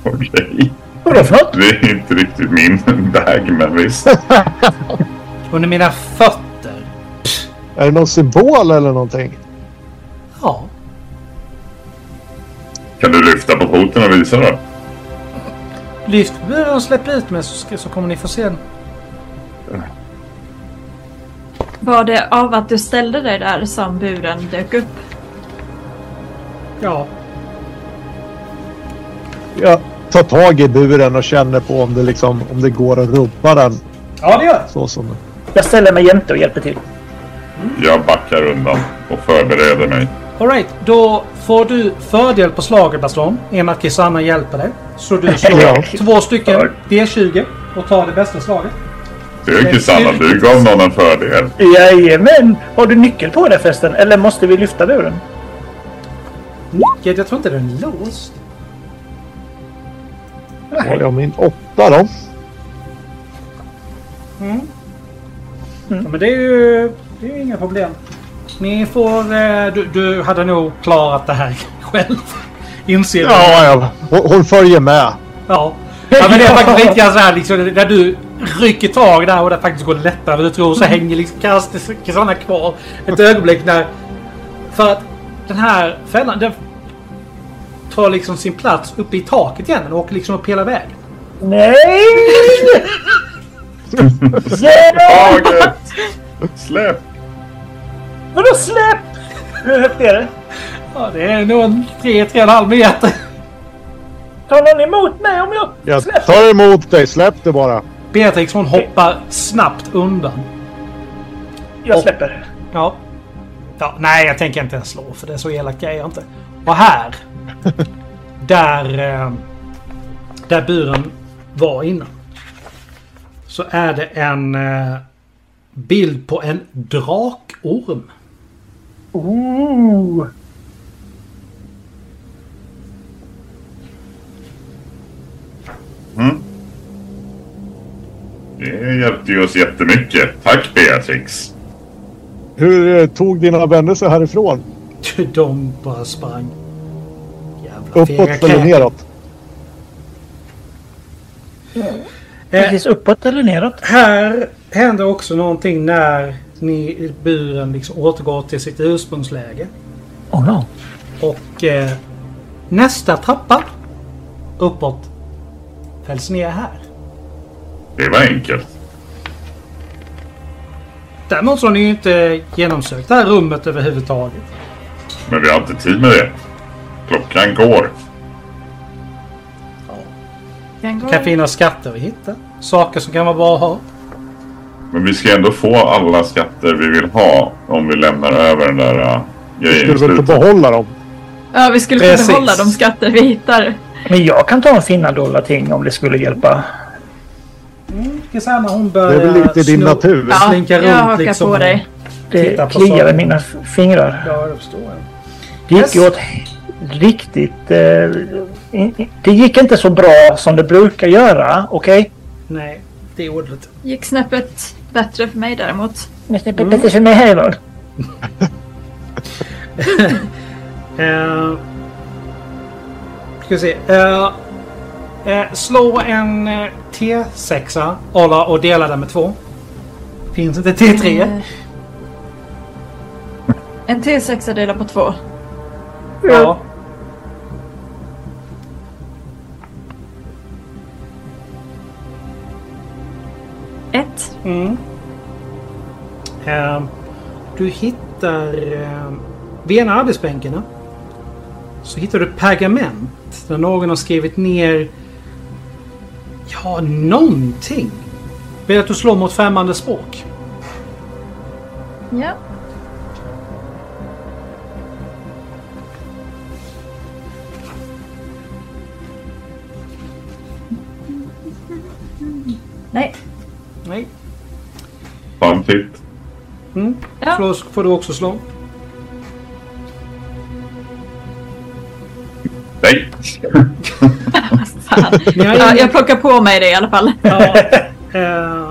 Speaker 1: [LAUGHS]
Speaker 2: Okej.
Speaker 4: Vadå för något?
Speaker 2: Det är inte riktigt min bag, men visst. [LAUGHS]
Speaker 1: Under mina fötter?
Speaker 5: Är det någon symbol eller någonting?
Speaker 1: Ja.
Speaker 2: Kan du lyfta på foten och visa då?
Speaker 1: Lyft buren och släpp ut mig så, ska, så kommer ni få se den.
Speaker 3: Var det av att du ställde dig där som buren dök upp?
Speaker 1: Ja.
Speaker 5: Jag tar tag i buren och känner på om det, liksom, om det går att rubba den
Speaker 1: Ja, det gör det.
Speaker 5: så som...
Speaker 4: Jag ställer mig jämte och hjälper till.
Speaker 2: Jag backar undan och förbereder mig.
Speaker 1: Alright, då får du fördel på slaget Baston. I och med att Kisanna hjälper dig. Så du slår [LAUGHS]
Speaker 5: Ja.
Speaker 1: två stycken D20 och tar det bästa slaget.
Speaker 2: Du Kisanna, du gav någon en fördel.
Speaker 4: Jajamän! Har du nyckel på dig förresten? Eller måste vi lyfta buren?
Speaker 1: Nyckel, jag tror inte den är låst.
Speaker 5: Har jag min åtta då?
Speaker 1: Ja, men det är ju det är ju inga problem. Ni får... Eh, du, du hade nog klarat det här [LAUGHS] själv. Inser du?
Speaker 5: Ja, ja. Hon, hon följer med.
Speaker 1: Ja. ja men det är faktiskt grann så här liksom, när du rycker tag där och det faktiskt går lättare du tror så hänger liksom Kassarna kvar ett ögonblick när... För att den här fällan den tar liksom sin plats uppe i taket igen. Den åker liksom upp hela vägen.
Speaker 4: Nej!
Speaker 2: Taget! Släpp!
Speaker 4: Vadå släpp? Hur högt är det?
Speaker 1: Ja, det är nog en 3-3,5 meter.
Speaker 4: Tar någon emot mig om jag
Speaker 5: Jag
Speaker 4: släpper?
Speaker 5: tar emot dig. Släpp det bara.
Speaker 1: Beatrix hon hoppar snabbt undan.
Speaker 4: Jag släpper.
Speaker 1: Ja. ja. Nej, jag tänker inte ens slå för det är så elak är jag inte. Och här. [LAUGHS] där, eh, där buren var innan. Så är det en eh, bild på en drakorm.
Speaker 4: Ooh.
Speaker 2: Mm. Det hjälpte ju oss jättemycket. Tack Beatrix.
Speaker 5: Hur eh, tog dina vänner sig härifrån?
Speaker 1: De bara sprang.
Speaker 5: Uppåt eller neråt?
Speaker 1: Eh,
Speaker 4: Precis uppåt eller neråt?
Speaker 1: Här händer också någonting när ni, buren liksom återgår till sitt ursprungsläge.
Speaker 4: Oh no.
Speaker 1: Och eh, nästa trappa uppåt fälls ner här.
Speaker 2: Det var enkelt.
Speaker 1: Däremot så har ni ju inte genomsökt det här rummet överhuvudtaget.
Speaker 2: Men vi har inte tid med det. Klockan går.
Speaker 1: Det kan finnas skatter att hitta. Saker som kan vara bra att ha.
Speaker 2: Men vi ska ändå få alla skatter vi vill ha om vi lämnar över den där uh,
Speaker 5: Du
Speaker 2: grejen i
Speaker 5: skulle väl få behålla dem?
Speaker 3: Ja, vi skulle få behålla de skatter vi hittar.
Speaker 4: Men jag kan ta en finna dollarting om det skulle hjälpa.
Speaker 1: Kisanna hon
Speaker 5: Det
Speaker 1: börjar
Speaker 5: är väl inte din natur?
Speaker 3: Ja,
Speaker 1: Slinka
Speaker 3: jag
Speaker 1: runt
Speaker 3: hakar
Speaker 1: liksom
Speaker 3: på dig.
Speaker 4: Det kliar i mina fingrar.
Speaker 1: Ja, det förstår jag.
Speaker 4: Det gick
Speaker 1: Yes.
Speaker 4: åt riktigt... Eh, det gick inte så bra som det brukar göra, okej?
Speaker 1: Nej, det är ordet.
Speaker 3: Gick snäppet bättre för mig däremot.
Speaker 4: Men det är bättre för mig här. [LAUGHS]
Speaker 1: Eh, ska vi se. Eh, eh, slå en eh, T6 Ola och dela den med två. Finns inte T3.
Speaker 3: Eh, En T6 delar på två.
Speaker 1: Ja.
Speaker 3: Ett.
Speaker 1: Mm. Eh, du hittar... Eh, vid ena arbetsbänkarna så hittar du pergament där någon har skrivit ner... Ja, någonting. Vill att du slår mot främmande språk.
Speaker 3: Ja. Nej.
Speaker 1: Nej.
Speaker 2: Pamfigt.
Speaker 1: Mm.
Speaker 3: Ja.
Speaker 1: Slå, får du också slå.
Speaker 2: Nej! [LAUGHS]
Speaker 3: Ja, jag plockar på mig det i alla fall.
Speaker 1: Ja, eh,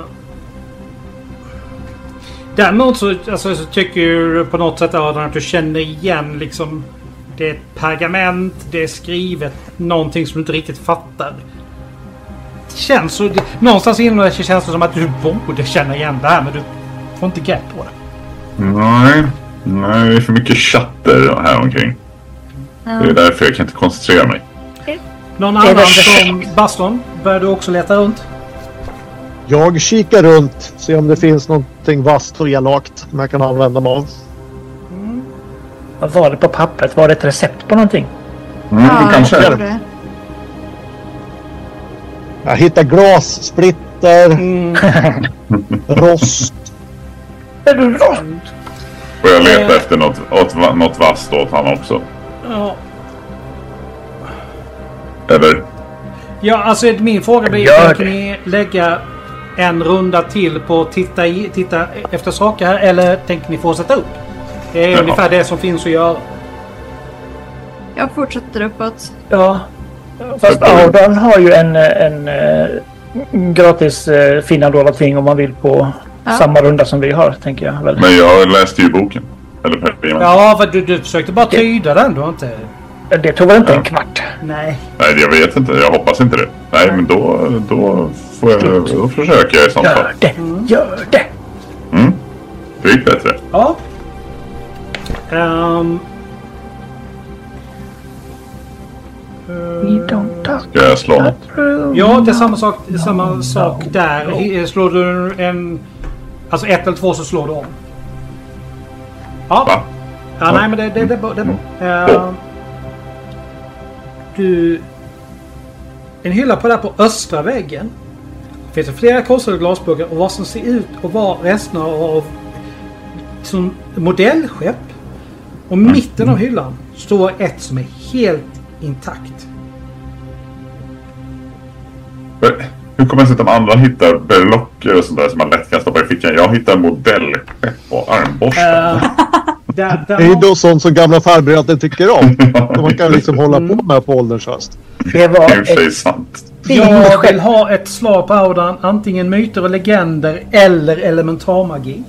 Speaker 1: däremot så, alltså, så tycker du på något sätt Adrian att du känner igen liksom Det är ett pergament, det är skrivet någonting som du inte riktigt fattar. Känns så, det, någonstans inom dig känns det som att du borde känna igen det här men du får inte grepp på det.
Speaker 2: Nej. Nej, det är för mycket chatter här omkring. Det är därför jag kan inte koncentrera mig.
Speaker 1: Någon annan som Baston? Börjar du också leta runt?
Speaker 5: Jag kikar runt, ser om det finns någonting vasst och elakt som jag kan använda mig av.
Speaker 4: Vad var det på pappret? Var det ett recept på någonting?
Speaker 2: Mm,
Speaker 3: Ja,
Speaker 2: kanske.
Speaker 3: jag tror det.
Speaker 5: Jag hittar glas, splitter, [LAUGHS] rost.
Speaker 4: Är du bra?
Speaker 2: Får jag leta efter något, åt, något vasst åt han också?
Speaker 1: Ja.
Speaker 2: Eller?
Speaker 1: Ja, alltså min fråga blir tänker ni lägga en runda till på att titta, i, titta efter saker här eller tänker ni fortsätta upp? Det är
Speaker 2: Jaha.
Speaker 1: ungefär det som finns att göra.
Speaker 3: Jag fortsätter uppåt.
Speaker 4: Ja. Fast Audan har ju en, en, eh, gratis eh, finna dolda ting om man vill på
Speaker 3: Ja.
Speaker 4: samma runda som vi har, tänker jag väl.
Speaker 2: Men jag läste ju boken. Eller pergamen.
Speaker 1: Ja, för du, du försökte bara tyda den. Du har inte...
Speaker 4: Det tog väl inte
Speaker 2: Ja.
Speaker 4: en kvart?
Speaker 1: Nej.
Speaker 2: Nej, jag vet inte. Jag hoppas inte det. Nej, men då, då, får jag, då försöker jag i sånt fall.
Speaker 4: Gör det! Gör det!
Speaker 2: Mm. Det gick bättre.
Speaker 1: Ja. Ehm.
Speaker 4: We don't talk
Speaker 2: Ska jag slå något?
Speaker 1: Ja, det är samma sak, det är samma sak där. I- Slår du en... Alltså ett eller två så slår du om. Ja.
Speaker 2: Va?
Speaker 1: Ja, nej men det, det, det, det är bra. Ehm, du... En hylla på där på östra väggen. Finns det flera korsade glasburkar och vad som ser ut att vara resterna av som modellskepp. Och mitten av hyllan står ett som är helt intakt.
Speaker 2: Hur kommer det sig att de andra hittar berlocker och sånt där som man lätt kan stoppa i fickan? Jag hittar modellskepp och armborstar.
Speaker 1: Uh, [LAUGHS] där, där
Speaker 5: Det är ju då sånt som gamla farbröder tycker om. [LAUGHS] Som man kan liksom hålla på med på ålderns höst.
Speaker 4: Det
Speaker 2: Det är
Speaker 4: var
Speaker 2: för sig
Speaker 4: ett
Speaker 2: sant.
Speaker 1: Jag vill ha ett slag på auran. Antingen myter och legender eller elementarmagi.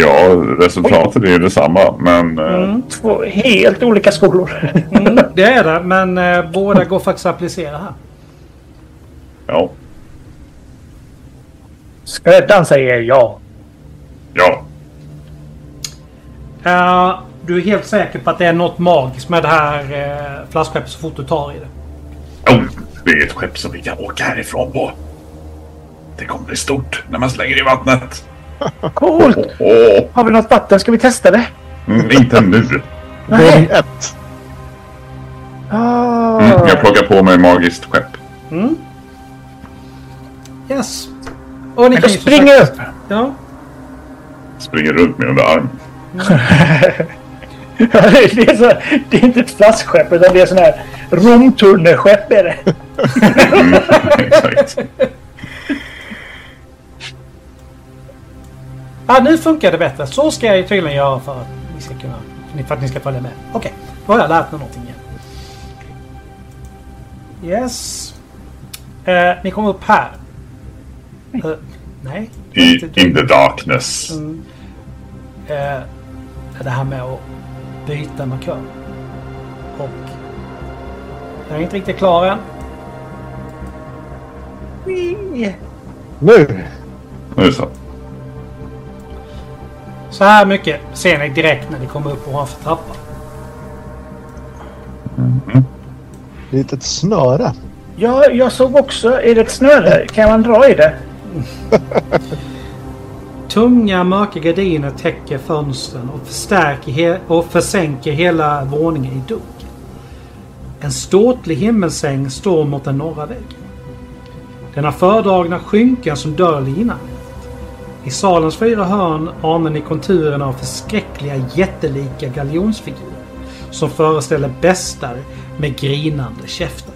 Speaker 2: Ja, resultatet är ju detsamma. Men eh,
Speaker 4: Två helt olika skolor.
Speaker 1: Mm, [LAUGHS] det är det, men eh, båda går faktiskt att applicera här.
Speaker 2: ja.
Speaker 4: Skräddaren säger ja.
Speaker 2: Ja.
Speaker 1: Eh, du är helt säker på att det är något magiskt med det här uh, flaskskeppet så fort du tar i det.
Speaker 2: Oh, det är ett skepp som vi kan åka härifrån på. Det kommer bli stort när man slänger i vattnet.
Speaker 4: Coolt! Har vi något vatten? Ska vi testa det?
Speaker 2: mm, inte nu.
Speaker 5: Gång ett.
Speaker 4: Ah.
Speaker 2: Mm, jag plockar på mig magiskt skepp.
Speaker 1: Yes. Och ni kan ju sagt-
Speaker 4: upp.
Speaker 1: Ja.
Speaker 2: Springer runt med under armen. [LAUGHS]
Speaker 4: det, är så, det är inte ett flaskskepp utan det är sån här romtunneskepp är det.
Speaker 2: Mm, [LAUGHS] exakt.
Speaker 1: Ah, nu funkar det bättre. Så ska jag ju tydligen göra för att ni ska kunna... För att ni ska följa med. Okej, då har jag lärt mig någonting igen. Yes. Eh, ni kommer upp här. Eh, nej.
Speaker 2: I, in the darkness.
Speaker 1: Eh, det här med att byta markör. Och... Jag är inte riktigt klar än.
Speaker 5: Nu!
Speaker 2: Nu så.
Speaker 1: Så här mycket ser ni direkt när ni kommer upp ovanför trappan.
Speaker 5: Litet snöre.
Speaker 4: Ja, jag såg också. Är det ett snöre? Kan man dra i det? [LAUGHS]
Speaker 1: Tunga mörka gardiner täcker fönstren och, förstärker he- och försänker hela våningen i dunkel. En ståtlig himmelsäng står mot den norra väggen. Den har fördragna skynken som döljer innanmätet. I salens fyra hörn anar ni konturerna av förskräckliga jättelika galjonsfigurer som föreställer bestar med grinande käftar.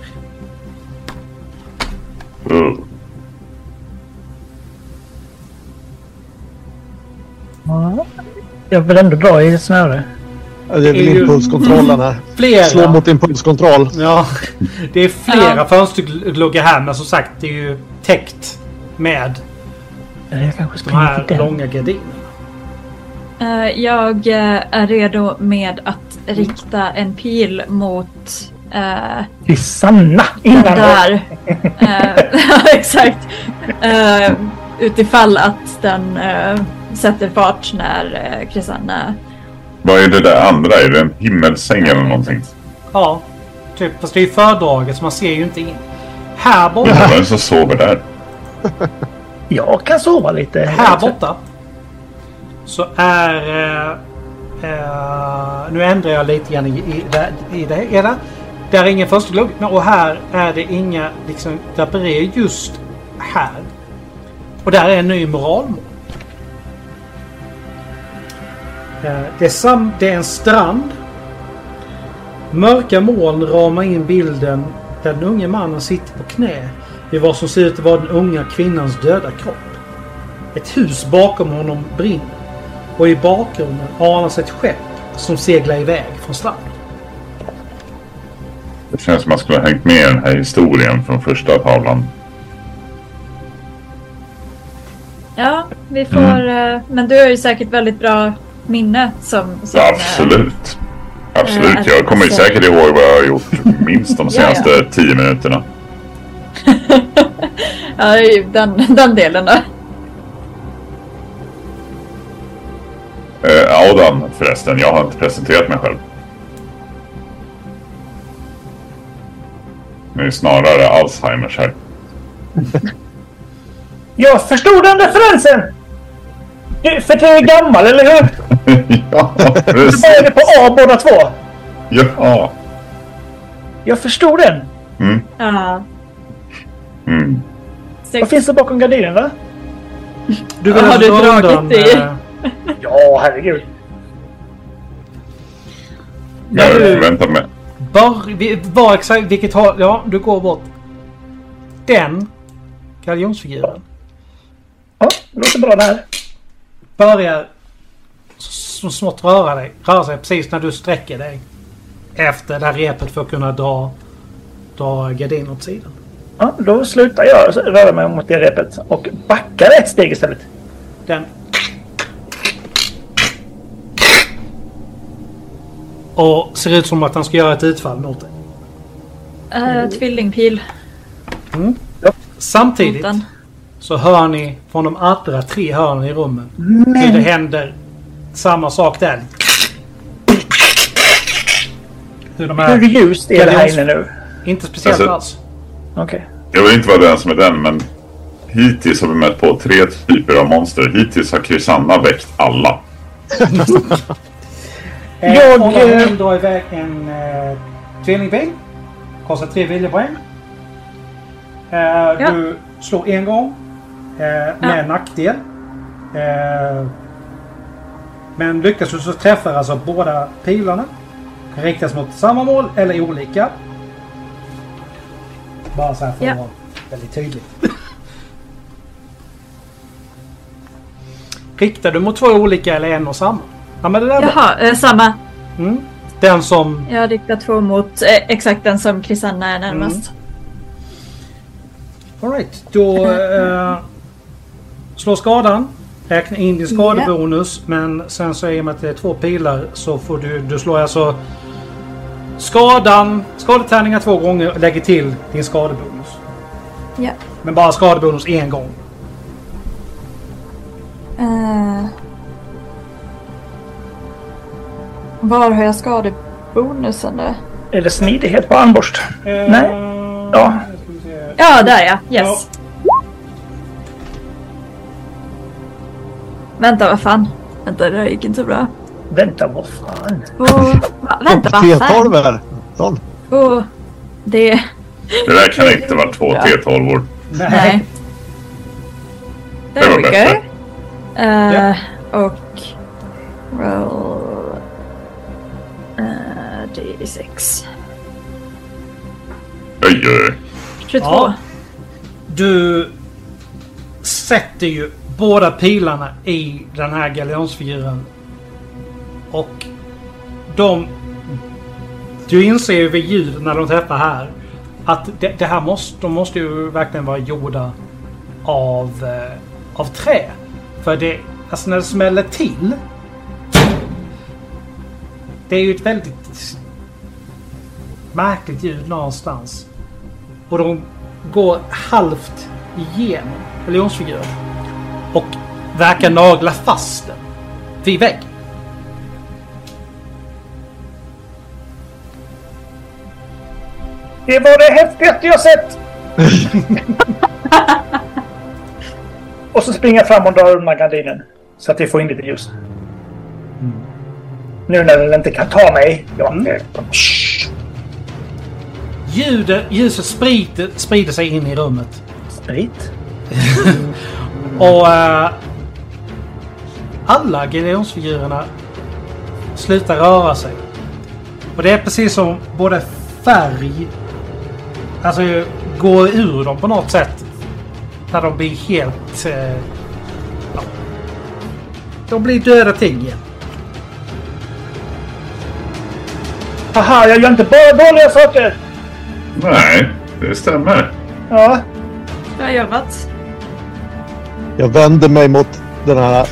Speaker 2: Uh.
Speaker 4: Jag vill ändå dra i snöre.
Speaker 5: Ja, Det är väl impulskontrollen här.
Speaker 1: Flera.
Speaker 5: Slå mot impulskontroll.
Speaker 1: Ja, det är flera
Speaker 3: Ja.
Speaker 1: fönstergluggar här men som sagt det är ju täckt med
Speaker 4: Eller jag kanske
Speaker 1: de
Speaker 4: springer
Speaker 1: här
Speaker 4: till den.
Speaker 1: långa gardinerna.
Speaker 3: Eh, jag eh, är redo med att rikta en pil mot eh,
Speaker 4: Till Sanna!
Speaker 3: den
Speaker 4: Innan
Speaker 3: där. Eh, [LAUGHS] Ja, exakt. Uh, utifall att den eh, sätter fart när uh, Krisanna...
Speaker 2: Vad är det där andra? Är det en himmelsäng eller någonting?
Speaker 1: Ja, typ. Fast det är ju fördraget så man ser ju inte in. Här borta.
Speaker 2: Ja. Vem som sover där? [LAUGHS]
Speaker 4: Jag kan sova lite.
Speaker 1: Här borta så är... Eh, eh, nu ändrar jag lite grann i, i, det- i det hela. Där är ingen försteglugg och här är det inga liksom, draperier just här. Och där är en ny moralmål. Eh, det, är sam, det är en strand. Mörka moln ramar in bilden där den unge mannen sitter på knä i vad som ser ut att vara den unga kvinnans döda kropp. Ett hus bakom honom brinner och i bakgrunden anas ett skepp som seglar iväg från stranden.
Speaker 2: Det känns som man skulle ha hängt med i den här historien från första tavlan.
Speaker 3: Ja, vi får... eh, Men du har ju säkert väldigt bra minne som... som
Speaker 2: Ja,
Speaker 3: eh,
Speaker 2: absolut. Absolut.
Speaker 3: Eh,
Speaker 2: Jag kommer ju säkert ihåg vad jag har gjort minst de [LAUGHS]
Speaker 3: Ja,
Speaker 2: senaste
Speaker 3: ja.
Speaker 2: tio minuterna. [LAUGHS]
Speaker 3: Ja, den, den delen då.
Speaker 2: Eh, Audan förresten, jag har inte presenterat mig själv. Det är snarare Alzheimers här. [LAUGHS]
Speaker 4: Jag förstod den referensen! Du, för du är gammal, eller hur? [LAUGHS]
Speaker 2: ja,
Speaker 4: Du
Speaker 2: precis.
Speaker 4: började på A båda två.
Speaker 2: Ja.
Speaker 4: Jag förstod den.
Speaker 2: Mm.
Speaker 3: Ja.
Speaker 2: Mm.
Speaker 4: Vad finns det bakom gardinen, va?
Speaker 1: Du
Speaker 3: har du
Speaker 1: dra
Speaker 3: dragit
Speaker 1: undan...
Speaker 3: det?
Speaker 1: eh,
Speaker 4: Ja, herregud.
Speaker 1: Ja,
Speaker 2: Jag
Speaker 1: du-
Speaker 2: förväntar mig.
Speaker 1: Var, var exakt vilket håll... Ja, du går bort. Den galjonsfiguren
Speaker 4: Ja, det låter bra det här.
Speaker 1: börjar så smått röra dig. Röra sig precis när du sträcker dig. Efter det här repet för att kunna dra, dra gardinen åt sidan.
Speaker 4: Ja, då slutar jag röra mig mot det repet och backar ett steg istället.
Speaker 1: Den... Och ser ut som att han ska göra ett utfall mot dig.
Speaker 3: Uh, tvillingpil
Speaker 1: Samtidigt
Speaker 3: mot den.
Speaker 1: så hör ni från de andra tre hörnen i rummen hur det
Speaker 4: Men
Speaker 1: händer samma sak där. Hur de
Speaker 4: hur
Speaker 1: är...
Speaker 4: ljust är det här inne nu?
Speaker 1: Inte speciellt
Speaker 2: Alltså-
Speaker 1: alls.
Speaker 4: Okej.
Speaker 2: Jag vill inte vara den som är den, men hittills har vi mött på tre typer av monster. Hittills har Krisanna väckt alla. [LAUGHS]
Speaker 1: Eh,
Speaker 4: Jag,
Speaker 1: och de
Speaker 4: eh,
Speaker 1: vill dra iväg en eh, tvillingpeng. Kostar tre viljepoäng. Eh, Du slår en gång. Eh, med nackdel. Eh, men lyckas du så träffar alltså båda pilarna. Kan riktas mot samma mål eller olika. Bara så här för
Speaker 3: Ja.
Speaker 1: att vara väldigt tydligt. [LAUGHS] Riktar du mot två olika eller en och samma? Ja men det där.
Speaker 3: Jaha, eh, samma.
Speaker 1: Mm. Den som...
Speaker 3: Jag riktar två mot eh, exakt den som Krisanna är närmast.
Speaker 1: Alright, då eh, slår skadan. Räkna in din skadebonus. Men sen så i och med att det är två pilar så får du... Du slår alltså skadan, skadetärningar två gånger och lägger till din skadebonus.
Speaker 3: Ja.
Speaker 1: Men bara skadebonus en gång.
Speaker 3: Eh, var har jag skadebonusen då?
Speaker 4: Är det smidighet på armborst?
Speaker 1: Eh,
Speaker 4: Nej. Ja.
Speaker 3: Ja, där ja. Yes. Vänta, vad fan? Vänta, det där gick inte så bra.
Speaker 4: Vänta, vad fan?
Speaker 3: Oh, va, vänta, vad
Speaker 5: T12
Speaker 3: fan?
Speaker 5: här. Sån.
Speaker 3: Oh, det...
Speaker 2: Det där kan inte vara två
Speaker 3: Ja.
Speaker 2: T12-or.
Speaker 3: Nej.
Speaker 2: Det
Speaker 3: There
Speaker 2: var
Speaker 3: we
Speaker 2: bättre.
Speaker 3: go. Eh, Och... Roll... Uh, D6.
Speaker 2: Oj, oj, oj.
Speaker 3: 22.
Speaker 1: Ja. Du sätter ju båda pilarna i den här galjonsfiguren. Och de... Du inser ju vid ljud när de träffar här att det, det här måste, de måste ju verkligen vara gjorda av, eh, av trä. För det, alltså när det smäller till. Det är ju ett väldigt märkligt ljud någonstans. Och de går halvt igenom religionsfiguren. Och verkar nagla fast den vid väggen.
Speaker 4: Det var det häftigaste jag sett! [LAUGHS] Och så springer jag fram och drar undan gardinen. Så att vi får in lite ljus. Nu när den inte kan ta mig. Ja, eh,
Speaker 1: Ljudet, ljuset sprider, sprider sig in i rummet.
Speaker 4: Sprit. [LAUGHS]
Speaker 1: Och eh, alla Gideonsfigurerna slutar röra sig. Och det är precis som både färg, alltså går ur dem på något sätt. När de blir helt... Eh, ja, de blir döda ting igen.
Speaker 4: Haha, jag gör inte bara dåliga saker!
Speaker 2: Nej, det stämmer.
Speaker 4: Ja,
Speaker 3: Bra jobbat.
Speaker 5: Jag vänder mig mot den här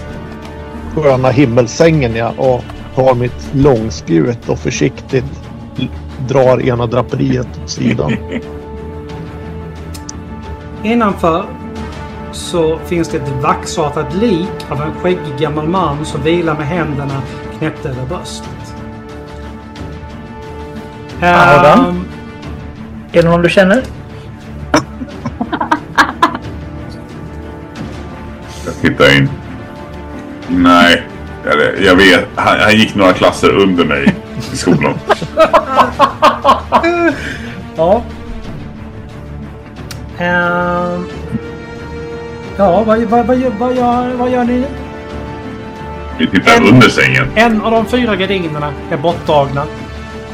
Speaker 5: sköna himmelsängen ja, och tar mitt långspjut och försiktigt drar ena draperiet åt sidan. [LAUGHS]
Speaker 1: Innanför så finns det ett vaxartat lik av en skäggig gammal man som vilar med händerna knäppta över bröstet.
Speaker 4: Adam?
Speaker 1: Ehm,
Speaker 4: är det någon du känner?
Speaker 2: Jag tittar in. Nej, jag, jag vet. Han, han gick några klasser under mig i skolan. [LAUGHS]
Speaker 1: ja. Ehm, ja, vad, vad, vad, gör- vad, gör, vad gör ni nu?
Speaker 2: Vi tittar under sängen.
Speaker 1: En av de fyra gardinerna är bortdragna.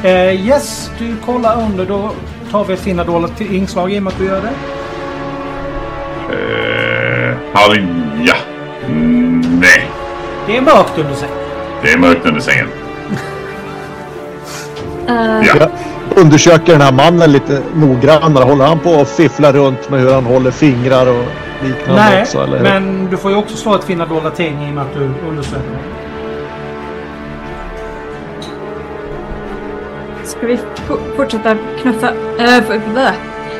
Speaker 1: Eh, yes, du kollar under. Då tar vi ett till inslag i och med att du gör det.
Speaker 2: Eh, halja. Mm, nej,
Speaker 1: Det är mörkt under sig.
Speaker 2: det är mörkt under sängen. [LAUGHS]
Speaker 3: Eh,
Speaker 2: Ja.
Speaker 5: Undersöker den här mannen lite noggrannare. Håller han på och fifflar runt med hur han håller fingrar och liknande
Speaker 1: Nej,
Speaker 5: också? Eller?
Speaker 1: men du får ju också slå ett finna dolda ting i och med att du undersöker.
Speaker 3: Ska vi fortsätta knuffa... Äh.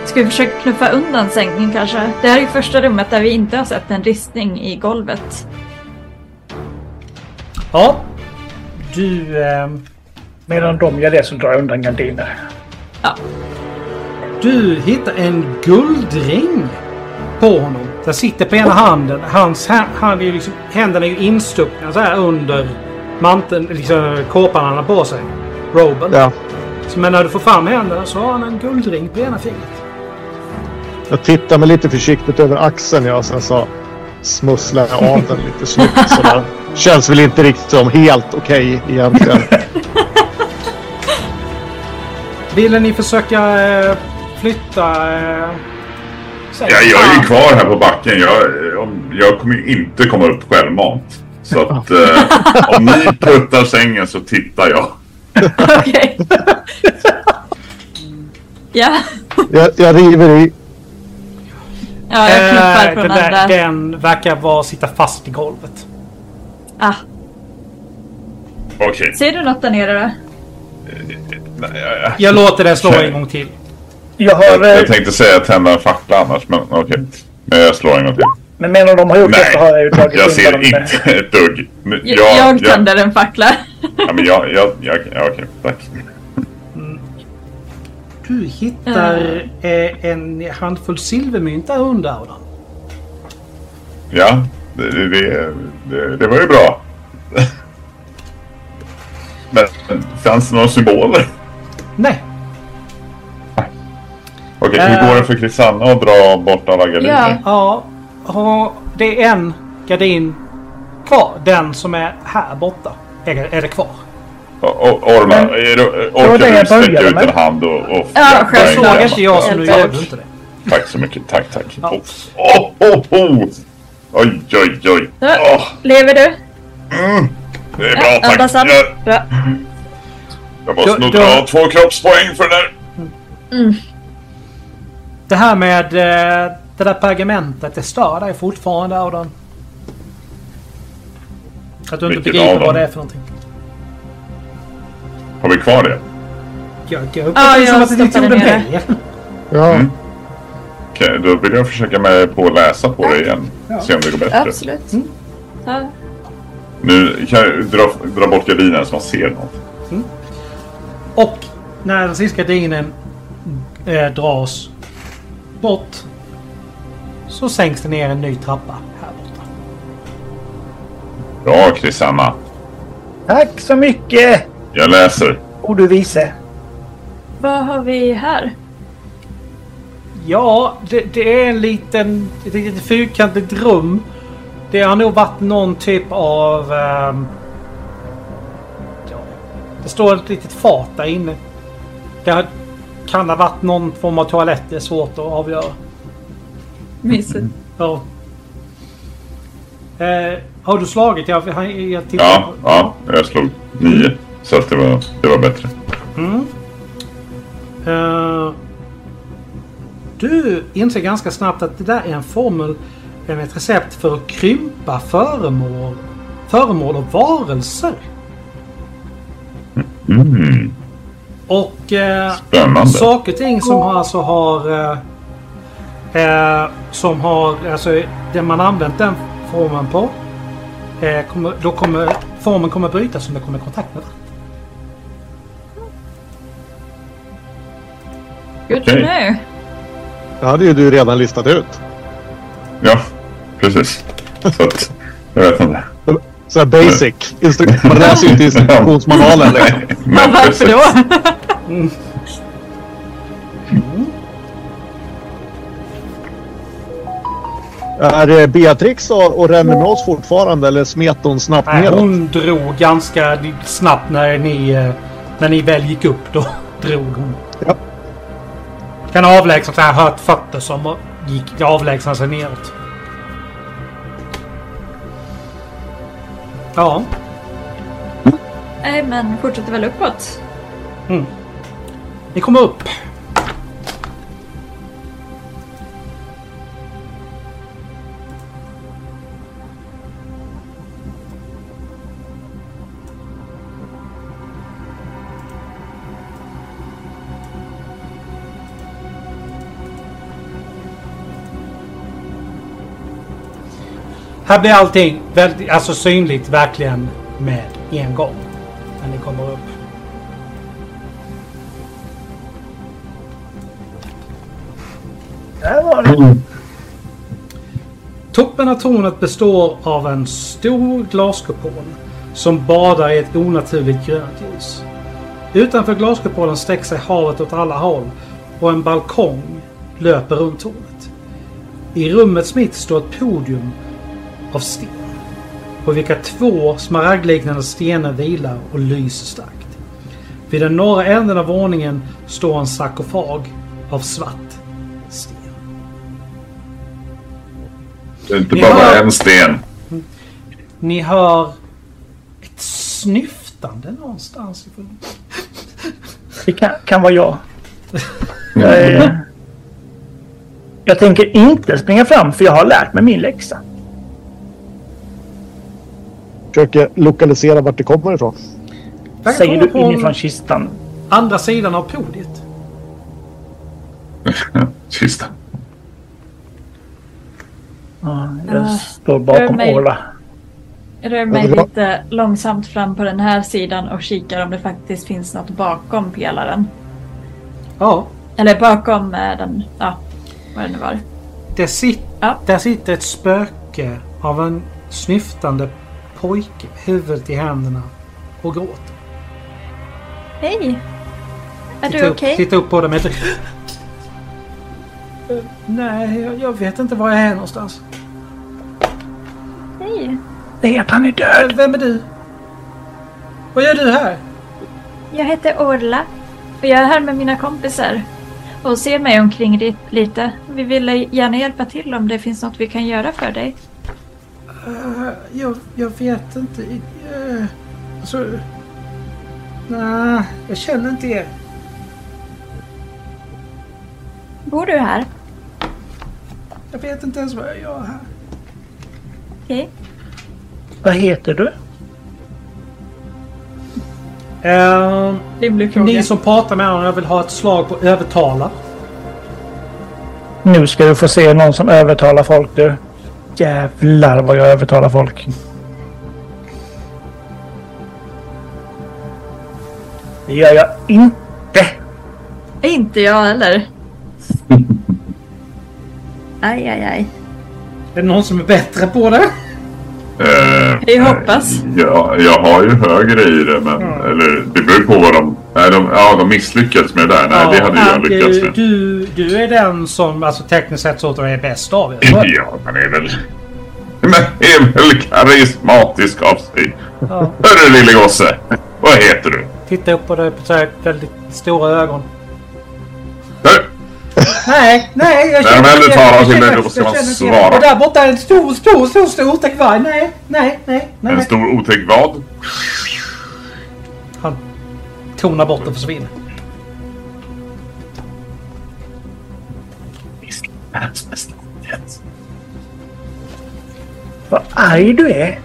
Speaker 3: Ska vi försöka knuffa undan sängen kanske? Det här är ju första rummet där vi inte har sett en ristning i golvet.
Speaker 1: Ja. Du... ehm,
Speaker 4: Medan de gör det så drar jag undan gardiner.
Speaker 3: Ja.
Speaker 1: Du hittar en guldring på honom. Den sitter på ena handen. Hans ha- hand är ju liksom, händerna är ju instuckna så här under manteln, liksom kåpan han har på sig. Roben.
Speaker 5: Ja,
Speaker 1: Så, men när du får fram händerna så har han en guldring på ena fingret.
Speaker 5: jag tittar mig lite försiktigt över axeln ja, och sen så smusslar jag av den lite snyggt sådär. [LAUGHS] Känns väl inte riktigt som helt okej egentligen.
Speaker 1: Ville ni försöka eh, flytta... Eh?
Speaker 2: Ja, jag är ju kvar här på backen. Jag, jag kommer ju inte komma upp självmant. Så att eh, om ni puttar sängen så tittar jag. [LAUGHS]
Speaker 3: Okej. ja.
Speaker 5: Jag, jag river i.
Speaker 3: ja, jag knuffar
Speaker 1: Eh,
Speaker 3: från
Speaker 1: den, där,
Speaker 3: andra.
Speaker 1: den verkar vara sitta fast i golvet.
Speaker 3: Ah,
Speaker 2: Okej.
Speaker 3: ser du något där nere då?
Speaker 2: Nej, jag-
Speaker 1: låter den slå en gång till.
Speaker 4: Jag har...
Speaker 2: Jag,
Speaker 4: eh,
Speaker 2: jag tänkte säga tända en fackla annars, men okej. Men jag slår en gång till.
Speaker 4: Men medan de har gjort det så har jag ju
Speaker 2: Nej,
Speaker 4: dragit
Speaker 2: jag ser
Speaker 4: dem. med-
Speaker 2: inte ett dugg.
Speaker 3: Jag,
Speaker 2: jag,
Speaker 3: jag tänder en fackla.
Speaker 2: ja, men jag, jag, jag, ja, okej, tack.
Speaker 1: Du hittar eh, en handfull silvermynt där under Audan.
Speaker 2: Ja, det, det, det, det, det var ju bra. [LAUGHS] Men fanns det några symboler?
Speaker 1: Nej.
Speaker 2: Okej,
Speaker 1: Eh.
Speaker 2: hur går det för Kristanna att dra bort alla gardiner?
Speaker 3: Ja.
Speaker 1: Ja, det är en gardin kvar. Den som är här borta är, är det kvar.
Speaker 2: Och, och, Orma,
Speaker 4: Men-
Speaker 2: är du,
Speaker 4: det
Speaker 2: orkar
Speaker 4: jag
Speaker 2: du sträcka ut en hand och... och
Speaker 3: Ja,
Speaker 2: en
Speaker 1: såg inte jag så nu gör du inte det.
Speaker 2: Tack så mycket, tack, tack.
Speaker 1: Ja.
Speaker 2: Åh, oh, oh, oh. Oj, oj, oj.
Speaker 3: Lever du?
Speaker 2: det är bra,
Speaker 3: Ja,
Speaker 2: tack.
Speaker 3: andas Bra.
Speaker 2: Jag måste
Speaker 1: Då-
Speaker 2: nog dra två kroppspoäng för det där.
Speaker 1: Det här med eh, det där pergamentet, det stör dig fortfarande Audan. Att du inte
Speaker 2: Vilket
Speaker 1: begriper vad det är för någonting.
Speaker 2: Har vi kvar det?
Speaker 1: Jag, jag
Speaker 3: Ja,
Speaker 1: uppfattar det som att det inte
Speaker 3: stoppade
Speaker 1: gjorde
Speaker 3: ner
Speaker 1: mig.
Speaker 5: Ja.
Speaker 2: Mm. Okej, då vill jag försöka mig på att läsa på det igen.
Speaker 1: Ja.
Speaker 2: Se om det går bättre.
Speaker 3: Absolut. Ja.
Speaker 2: Nu kan jag dra, dra bort gardinen så man ser något.
Speaker 1: Och när den sista gardinen eh, dras bort så sänks det ner en ny trappa här bort.
Speaker 2: Bra Krisanna.
Speaker 4: Tack så mycket!
Speaker 2: Jag läser.
Speaker 4: Och du vise.
Speaker 3: Vad har vi här?
Speaker 1: Ja, det, det är en liten, ett litet fyrkantigt rum. Det har nog varit någon typ av... ja, det står ett litet fat där inne. Det kan ha varit någon form av toalett. Det är svårt att avgöra.
Speaker 3: Mysigt.
Speaker 1: Ja. Eh, har du slagit? Jag, jag, jag tittar
Speaker 2: Ja, ja, jag slog nio. Så att det var, det var bättre.
Speaker 1: Mm. Eh, du inser ganska snabbt att det där är en formel ett recept för att krympa föremål, föremål och varelser.
Speaker 2: Mm,
Speaker 1: Och eh,
Speaker 2: spännande.
Speaker 1: saker och ting som alltså har... Eh, eh, som har... Alltså det man använt den formen på. Eh, kommer, då kommer formen kommer brytas om det kommer i kontakt med vatten.
Speaker 3: Good to know.
Speaker 5: Det hade ju du redan listat ut.
Speaker 2: Ja, precis. Så att, jag vet inte.
Speaker 5: Sådär basic. Instru- Man läser ju inte instruktionsmanualen. [LAUGHS] Liksom.
Speaker 2: Men
Speaker 3: varför då?
Speaker 5: Är eh, Beatrix och, och Remy med oss fortfarande eller smet hon snabbt
Speaker 1: Nej,
Speaker 5: neråt?
Speaker 1: hon drog ganska snabbt när ni, eh, när ni väl gick upp. Då [LAUGHS] drog hon.
Speaker 5: Ja.
Speaker 1: Kan ha avlägsnat här hört fötter som gick avlägsna sig neråt. Ja.
Speaker 3: Nej, men fortsätter väl uppåt.
Speaker 1: Ni kommer upp. Här blir allting väldigt, alltså synligt verkligen med en gång. När ni kommer upp.
Speaker 4: Där var det.
Speaker 1: Toppen av tornet består av en stor glaskupol som badar i ett onaturligt grönt ljus. Utanför glaskupolen sträcker sig havet åt alla håll och en balkong löper runt tornet. I rummets mitt står ett podium av sten på vilka två smaragdliknande stenar vilar och lyser starkt. Vid den norra änden av våningen står en sarkofag av svart sten.
Speaker 2: Det är inte
Speaker 1: Ni
Speaker 2: bara
Speaker 1: hör-
Speaker 2: en sten.
Speaker 1: Ni hör ett snyftande någonstans ifrån.
Speaker 4: Det kan, kan vara jag. Jag, är, jag tänker inte springa fram för jag har lärt mig min läxa.
Speaker 5: Försöker lokalisera vart det kommer ifrån.
Speaker 1: Där
Speaker 4: Säger du
Speaker 1: från
Speaker 4: inifrån kistan.
Speaker 1: andra sidan av podiet. [LAUGHS]
Speaker 2: Sista.
Speaker 4: Ja, jag
Speaker 3: Ah,
Speaker 4: står bakom
Speaker 3: mig. Jag rör mig lite långsamt fram på den här sidan och kikar om det faktiskt finns något bakom pelaren.
Speaker 1: Ja,
Speaker 3: Eller bakom eh, den, ja, vad det nu var.
Speaker 1: det sit,
Speaker 3: Ja.
Speaker 1: där sitter ett spöke av en snyftande pojke med huvudet i händerna och gråter.
Speaker 3: Hej! Är
Speaker 1: Titta
Speaker 3: du okej?
Speaker 1: Titta upp på dem. Eh, Nej, jag, jag vet inte var jag är någonstans.
Speaker 3: Hej!
Speaker 4: Det är att han är död.
Speaker 1: Vem är du? Vad gör du här?
Speaker 3: Jag heter Orla och jag är här med mina kompisar och ser mig omkring li- lite. Vi ville gärna hjälpa till om det finns något vi kan göra för dig.
Speaker 1: Eh, jag, jag vet inte. Uh, alltså... Nej, jag känner inte er.
Speaker 3: Bor du här?
Speaker 1: Jag vet inte ens vad jag gör här.
Speaker 3: Okej.
Speaker 4: Vad heter du?
Speaker 3: Fråga.
Speaker 1: ni som pratar med honom, jag vill ha ett slag på övertala.
Speaker 4: Nu ska du få se någon som övertalar folk du. Jävlar vad jag övertalar folk. Det gör jag inte.
Speaker 3: Inte jag heller. [LAUGHS] Aj, aj, aj.
Speaker 1: Är det någon som är bättre på det?
Speaker 2: Eh,
Speaker 3: Vi hoppas.
Speaker 2: Ja, jag har ju högre i det, men eller, det beror på vad de... Nej, de, ja, de misslyckades med det där. Nej, det hade
Speaker 1: ja,
Speaker 2: jag lyckats med.
Speaker 1: du, du är den som alltså, tekniskt sett så är bäst av er.
Speaker 2: Ja, man är väl... Men är väl karismatisk av sig.
Speaker 1: Ja.
Speaker 2: Hörru lille gosse! Vad heter du?
Speaker 1: Titta upp på dig på så väldigt stora ögon.
Speaker 2: Hörru!
Speaker 1: Nej, nej. Jag
Speaker 2: När de
Speaker 1: känner
Speaker 2: äldre talar till
Speaker 1: känner-
Speaker 2: dig, då ska man
Speaker 1: känner
Speaker 2: svara.
Speaker 1: Och där borta är en stor, stor, stor, stor otäck varg. Nej, nej, nej. nej.
Speaker 2: En stor otäck vad?
Speaker 1: Han tonar bort och försvinner.
Speaker 2: Världens bästa nyhet.
Speaker 4: Vad arg du är.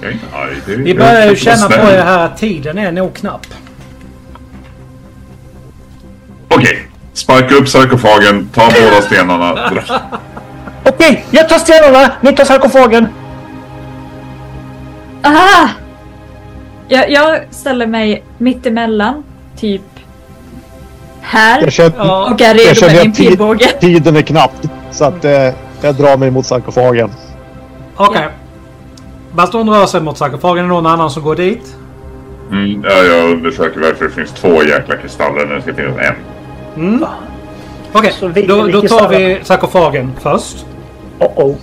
Speaker 2: Jag är inte arg. Det är-
Speaker 1: Vi börjar ju känna på er här att tiden är nog knapp.
Speaker 2: Okej. Sparka upp sarkofagen, ta båda stenarna.
Speaker 4: Okej, jag tar stenarna. Ni tar sarkofagen.
Speaker 3: Aha! Jag, jag ställer mig mitt emellan, typ här.
Speaker 5: Jag känner,
Speaker 1: Ja.
Speaker 3: Och är
Speaker 5: jag
Speaker 3: redo med min pilbåge.
Speaker 5: tiden är knapp. Så att eh, jag drar mig mot sarkofagen.
Speaker 1: Okej. Baston rör sig mot sarkofagen. Är det någon annan som går dit?
Speaker 2: Mm, ja, jag undersöker varför det finns två jäkla kristaller när det ska finnas en.
Speaker 1: Mm. Okej,
Speaker 4: vi-
Speaker 1: då, då tar vi sarkofagen först.
Speaker 4: Oh oh.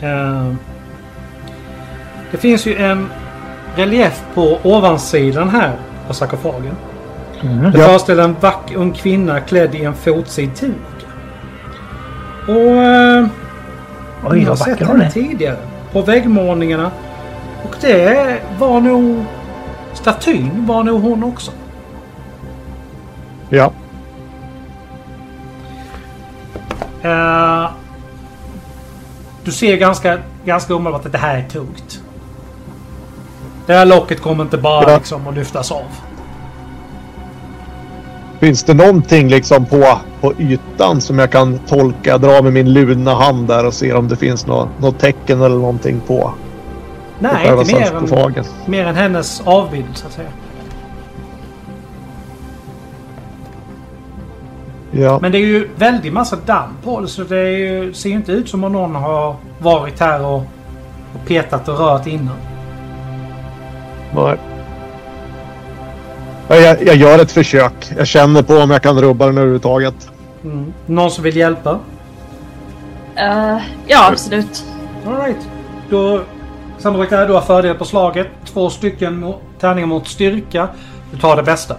Speaker 1: Eh, det finns ju en relief på ovansidan här på sarkofagen.
Speaker 4: Mm.
Speaker 1: Det
Speaker 5: Ja.
Speaker 1: föreställer en vacker ung kvinna klädd i en fotsid tunika. Och... Eh,
Speaker 4: Oj,
Speaker 1: jag har sett henne tidigare. På väggmålningarna. Och det var nog... Statyn var nog hon också.
Speaker 5: Ja.
Speaker 1: Eh, du ser ganska, ganska omedelbart att det här är tungt. Det här locket kommer inte bara liksom att lyftas av.
Speaker 5: Finns det någonting liksom på, på ytan som jag kan tolka? Dra med min luna hand där och se om det finns något, något tecken eller någonting på, på
Speaker 1: Nej,
Speaker 5: själva
Speaker 1: inte mer än, mer än hennes avbild så att säga.
Speaker 5: Ja.
Speaker 1: Men det är ju väldigt massa damm på det så det ju, ser ju inte ut som om någon har varit här och, och petat och rört innan.
Speaker 5: Nej. Ja, Jag, jag gör ett försök. Jag känner på om jag kan rubba den överhuvudtaget.
Speaker 1: Mm. Någon som vill hjälpa?
Speaker 3: Eh, ja, absolut.
Speaker 1: Alright. Då... Sannolikt är du har fördel på slaget. Två stycken tärningar mot styrka. Du tar det bästa.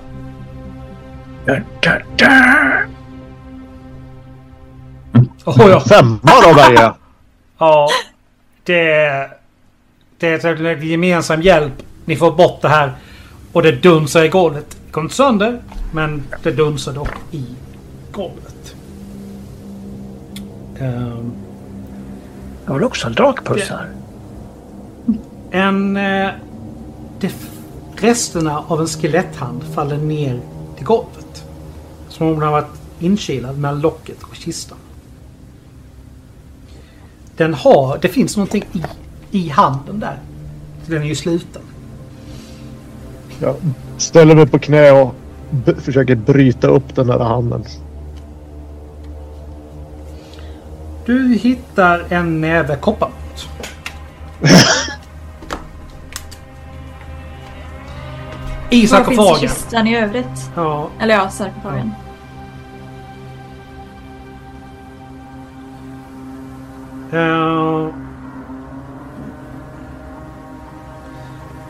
Speaker 4: Da, da, da.
Speaker 1: Oh, ja.
Speaker 5: Femma då Berge! [LAUGHS]
Speaker 1: ja. Det... Det är en gemensam hjälp. Ni får bort det här. Och det dunsar i golvet. Det kommer inte sönder. Men det dunsar dock i golvet. Ehm,
Speaker 4: Jag vill också ha drakpussar.
Speaker 1: En... Eh, resterna av en skeletthand faller ner till golvet. Som om den har varit inkilad mellan locket och kistan. Den har... Det finns någonting i, i handen där. Den är ju sluten.
Speaker 5: Jag ställer mig på knä och b- försöker bryta upp den där handen.
Speaker 1: Du hittar en näve kopparmot. [LAUGHS] I
Speaker 3: Var finns
Speaker 1: sarkofagen.
Speaker 3: kistan i övrigt?
Speaker 1: Ja,
Speaker 3: Eller ja, sarkofagen.
Speaker 1: Eh,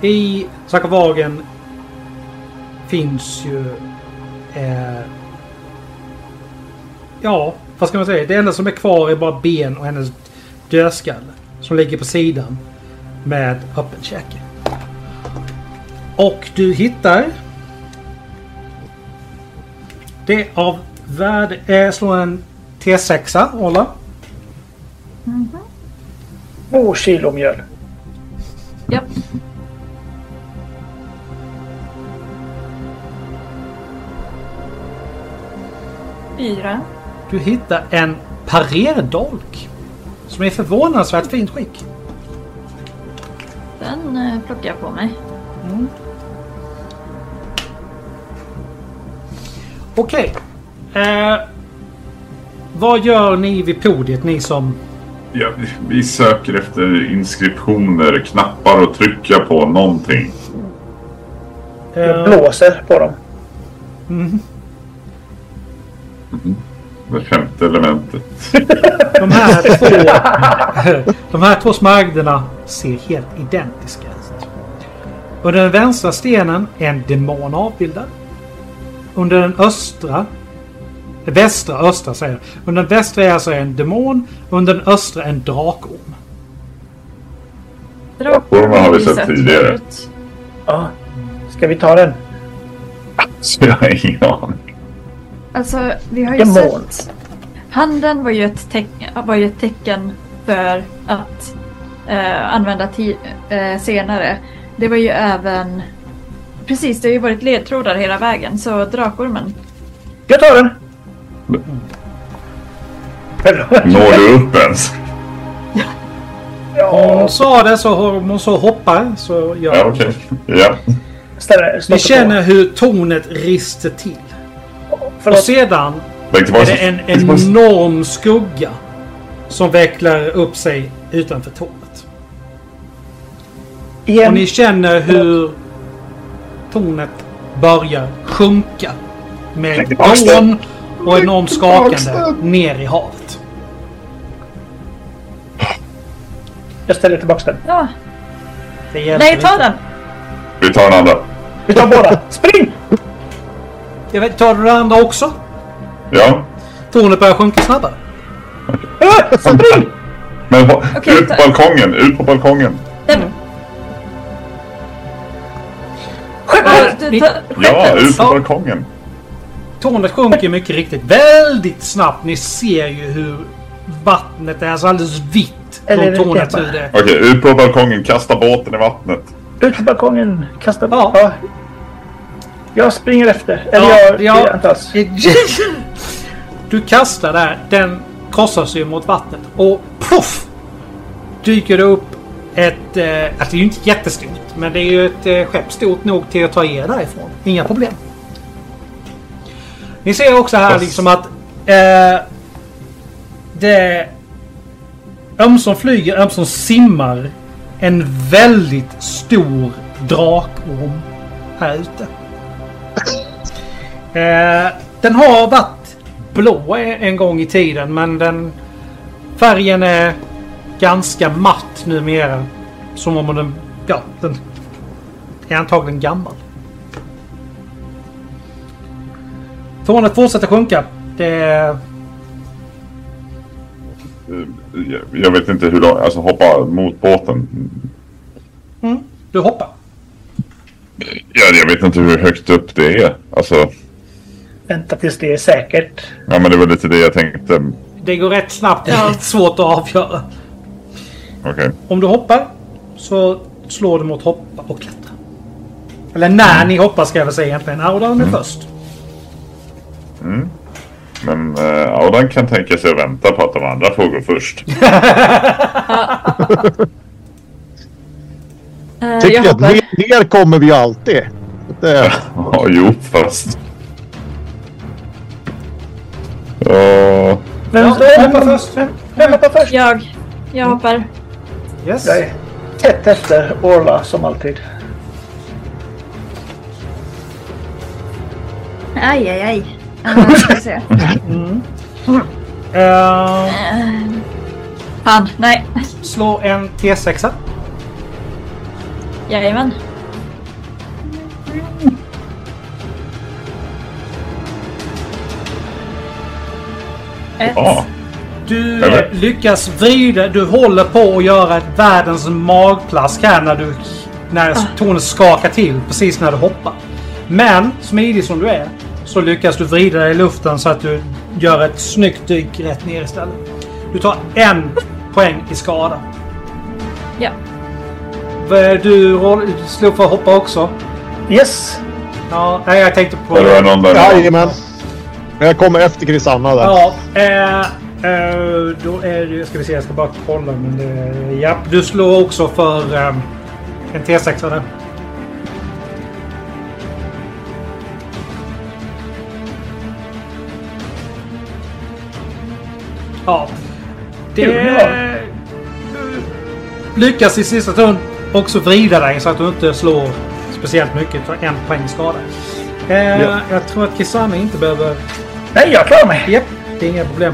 Speaker 1: I sarkofagen finns ju... eh, ja, vad ska man säga? Det enda som är kvar är bara ben och hennes dödskalle. Som ligger på sidan med öppen käke. Och du hittar... Det av värde... Eh, slå en T6, Ola.
Speaker 4: Två kilo mjöl.
Speaker 3: Japp. Fyra.
Speaker 1: Du hittar en parerdolk. Som är förvånansvärt fint skick.
Speaker 3: Den eh, plockar jag på mig.
Speaker 1: Okej. Eh, vad gör ni vid podiet, ni som
Speaker 2: Ja, vi söker efter inskriptioner, knappar att trycka på, någonting.
Speaker 4: Jag blåser på dem.
Speaker 2: Det femte elementet. [LAUGHS]
Speaker 1: De här två, [LAUGHS] de här två smaragderna ser helt identiska ut. Under den vänstra stenen är en demon avbildad. Under den östra... Västra, östra säger jag. Under den västra är alltså en demon. Under den östra en drakorm.
Speaker 2: Ormar har vi sett tidigare.
Speaker 4: Ja. Ska vi ta den?
Speaker 2: Så [LAUGHS] jag har ingen aning.
Speaker 3: Alltså, vi har ju
Speaker 4: Demon.
Speaker 3: sett... Handen var ju ett, teck- var ju ett tecken för att eh, använda ti- eh, senare. Det var ju även... Precis, det har ju varit ledtrådar hela vägen, så drakormen.
Speaker 4: Jag tar den!
Speaker 2: Når du upp ens?
Speaker 1: Om
Speaker 4: Ja,
Speaker 1: hon sa det så om hon så hoppar så gör
Speaker 2: Ja,
Speaker 1: så.
Speaker 2: Ja.
Speaker 4: ställer,
Speaker 1: Ni känner hur tornet rister till.
Speaker 4: På.
Speaker 1: Och
Speaker 4: Förlåt.
Speaker 1: sedan är det en enorm skugga som vecklar upp sig utanför tornet. Och ni känner hur tornet börjar sjunka. Med dån och enormt skakande ner i havet.
Speaker 4: Jag ställer tillbaka den.
Speaker 3: Ja, nej, ta den!
Speaker 2: Vi tar den andra.
Speaker 4: Vi tar båda. Spring!
Speaker 1: Jag vet, tar du det andra också?
Speaker 2: Ja.
Speaker 1: Tornet börjar sjunka snabbare.
Speaker 4: Ah, Spring!
Speaker 2: Men
Speaker 3: Okej,
Speaker 2: ut på
Speaker 3: ta-
Speaker 2: balkongen, ut på balkongen.
Speaker 3: den.
Speaker 4: Skeppet!
Speaker 2: Ja, ut på balkongen.
Speaker 1: Tornet sjunker mycket riktigt väldigt snabbt. Ni ser ju hur vattnet är alltså alldeles vitt
Speaker 4: Eller
Speaker 1: från
Speaker 4: är det
Speaker 1: tornet.
Speaker 4: bara-
Speaker 1: Hur det
Speaker 2: Okej, ut på balkongen. Kasta båten i vattnet.
Speaker 4: Ut på balkongen. Kasta
Speaker 1: Ja.
Speaker 4: ja. Jag springer efter. Eller
Speaker 1: Ja,
Speaker 4: jag...
Speaker 1: ja.
Speaker 4: alls. [LAUGHS]
Speaker 1: Du kastar där. Den krossas ju mot vattnet. Och puff! Dyker det upp ett... Eh, alltså det är ju inte jättestort. Men det är ju ett eh, skepp stort nog till att ta er därifrån. Inga problem. Ni ser också här liksom att... Eh, det... Ömsom flyger, ömsom simmar en väldigt stor drakorm här ute. Eh, den har varit blå en gång i tiden men den färgen är ganska matt numera. Som om den, ja, den är antagligen gammal. Tornet fortsätter sjunka. Det,
Speaker 2: Jag- Jag vet inte hur långt, alltså hoppa mot båten.
Speaker 1: mm, du hoppar.
Speaker 2: Ja, jag vet inte hur högt upp det är. Alltså,
Speaker 4: Vänta tills det är säkert.
Speaker 2: ja men det var lite det jag tänkte.
Speaker 1: Det går rätt snabbt. Det är lite svårt att avgöra.
Speaker 2: Okej.
Speaker 1: Om du hoppar så slår du mot hoppa och klättra. Eller när ni hoppar ska jag väl säga egentligen. Audan är först.
Speaker 2: Men uh, Audan kan tänka sig att vänta på att de andra får gå först. [LAUGHS]
Speaker 3: Eh,
Speaker 5: Tycker
Speaker 3: jag
Speaker 5: att ner, ner kommer vi alltid. Det, [LAUGHS]
Speaker 2: Ja, jo, fast...
Speaker 4: Vem,
Speaker 1: Ja,
Speaker 4: vem,
Speaker 1: hoppa
Speaker 4: hoppar
Speaker 1: först.
Speaker 4: Vem, vem hoppar först?
Speaker 3: Jag. Jag hoppar.
Speaker 1: Yes.
Speaker 4: Jag är tätt efter Orla som alltid.
Speaker 3: Aj, aj, aj. Uh, ska se. [LAUGHS]
Speaker 1: Eh,
Speaker 3: Fan, nej.
Speaker 1: slå en T6.
Speaker 3: Jajamän. Ett.
Speaker 1: Du lyckas vrida. Du håller på att göra ett världens magplask här när du när tornet skakar till precis när du hoppar. Men smidig som du är så lyckas du vrida dig i luften så att du gör ett snyggt dyk rätt ner istället. Du tar en [LAUGHS] poäng i skada.
Speaker 3: Ja.
Speaker 1: Du slog för att hoppa också.
Speaker 4: Yes!
Speaker 1: Ja, jag tänkte på...
Speaker 2: Var det någon där?
Speaker 5: jajamän. Jag kommer efter Krisanna där.
Speaker 1: Ja, eh, eh, då är det... Ska vi se, jag ska bara kolla. Men det, ja, du slår också för eh, en T6 där. Ja. Det, lyckas i sista stund också vrida dig så att du inte slår speciellt mycket för en poäng skada. Eh,
Speaker 5: Ja.
Speaker 1: Jag tror att Kisane inte behöver...
Speaker 4: Nej, jag klarar mig.
Speaker 1: Japp, det är inga problem.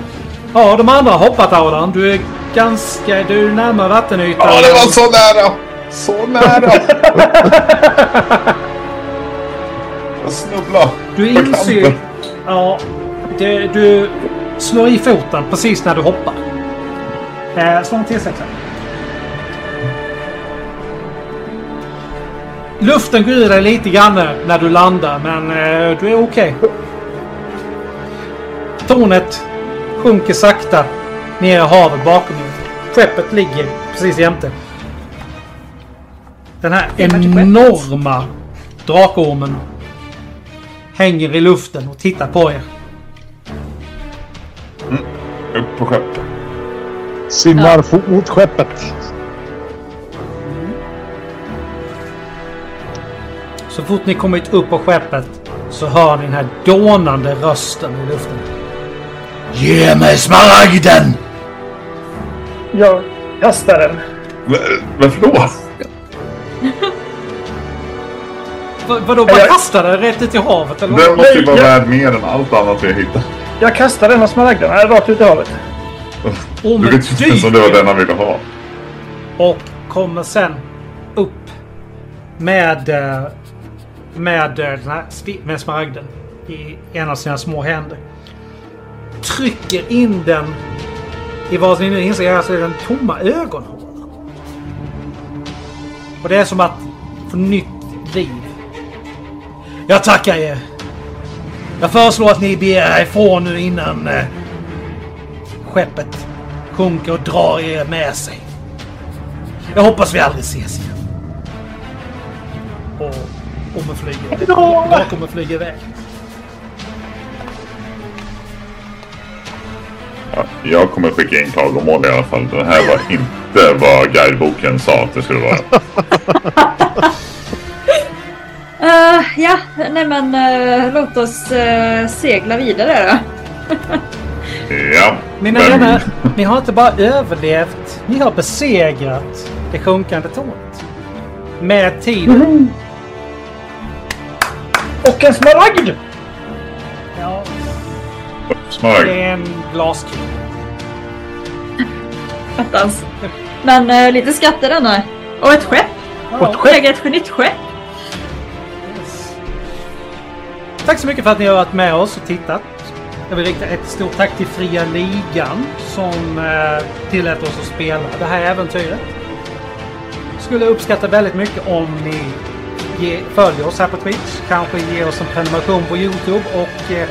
Speaker 1: Ja, de andra har hoppat Audan. Du är ganska... Du är närmare vattenytan.
Speaker 2: Ja, det var så nära! Så nära! [LAUGHS] jag snubblade.
Speaker 1: Du inser... Ja, det, du slår i foten precis när du hoppar. Eh, slå en T6. Luften går ur dig lite grann när du landar, men eh, du är okej. Tornet sjunker sakta ner i havet bakom dig. Skeppet ligger precis jämte. Den här
Speaker 3: skeppet.
Speaker 1: enorma drakormen hänger i luften och tittar på er.
Speaker 2: Upp på skeppet.
Speaker 5: Simmar fort mot skeppet.
Speaker 1: Så fort ni kommit upp på skeppet så hör ni den här dånande rösten i luften. Ge mig smaragden!
Speaker 4: Jag kastar den.
Speaker 2: Varför då? [LAUGHS]
Speaker 1: Va- Vadå, bara
Speaker 4: Jag-
Speaker 1: kasta den rätt ut i havet eller?
Speaker 2: Den måste ju vara
Speaker 4: jag-
Speaker 2: värd mer än allt annat vi har hittat.
Speaker 4: Jag kastar den av smaragderna rakt ut i havet.
Speaker 1: Om
Speaker 2: Du vet inte ens om det var den han ville ha.
Speaker 1: och kommer sen upp med eh, med eh, här sti- med smaragden i en av sina små händer. Trycker in den i vad ni nu inser är alltså den tomma ögonhålan. Och det är som att få nytt liv. Jag tackar er. Jag föreslår att ni beger er ifrån nu innan eh, skeppet sjunker och drar er med sig. Jag hoppas vi aldrig ses igen. Och Omme flyger. Jag kommer flyga iväg.
Speaker 2: Ja, jag kommer skicka in klagomål i alla fall. Det här var inte vad guideboken sa att det skulle vara. [LAUGHS]
Speaker 3: Eh, ja, nej men eh, låt oss eh, segla vidare då.
Speaker 2: Ja.
Speaker 1: Mina
Speaker 2: men-
Speaker 1: vänner, ni har inte bara överlevt. Ni har besegrat det sjunkande tornet. Med tiden.
Speaker 4: Och en smaragd!
Speaker 1: Ja, det
Speaker 2: Smaragd.
Speaker 1: är en glaskub.
Speaker 3: Attans. Men eh, lite skatter ändå. Och ett skepp.
Speaker 1: Ja,
Speaker 4: ett skepp.
Speaker 3: Ett nytt skepp.
Speaker 1: yes. Tack så mycket för att ni har varit med oss och tittat. Jag vill rikta ett stort tack till Fria Ligan som eh, tillät oss att spela det här äventyret. Skulle uppskatta väldigt mycket om ni ge, följer oss här på Twitch. Kanske ger oss en prenumeration på Youtube och eh,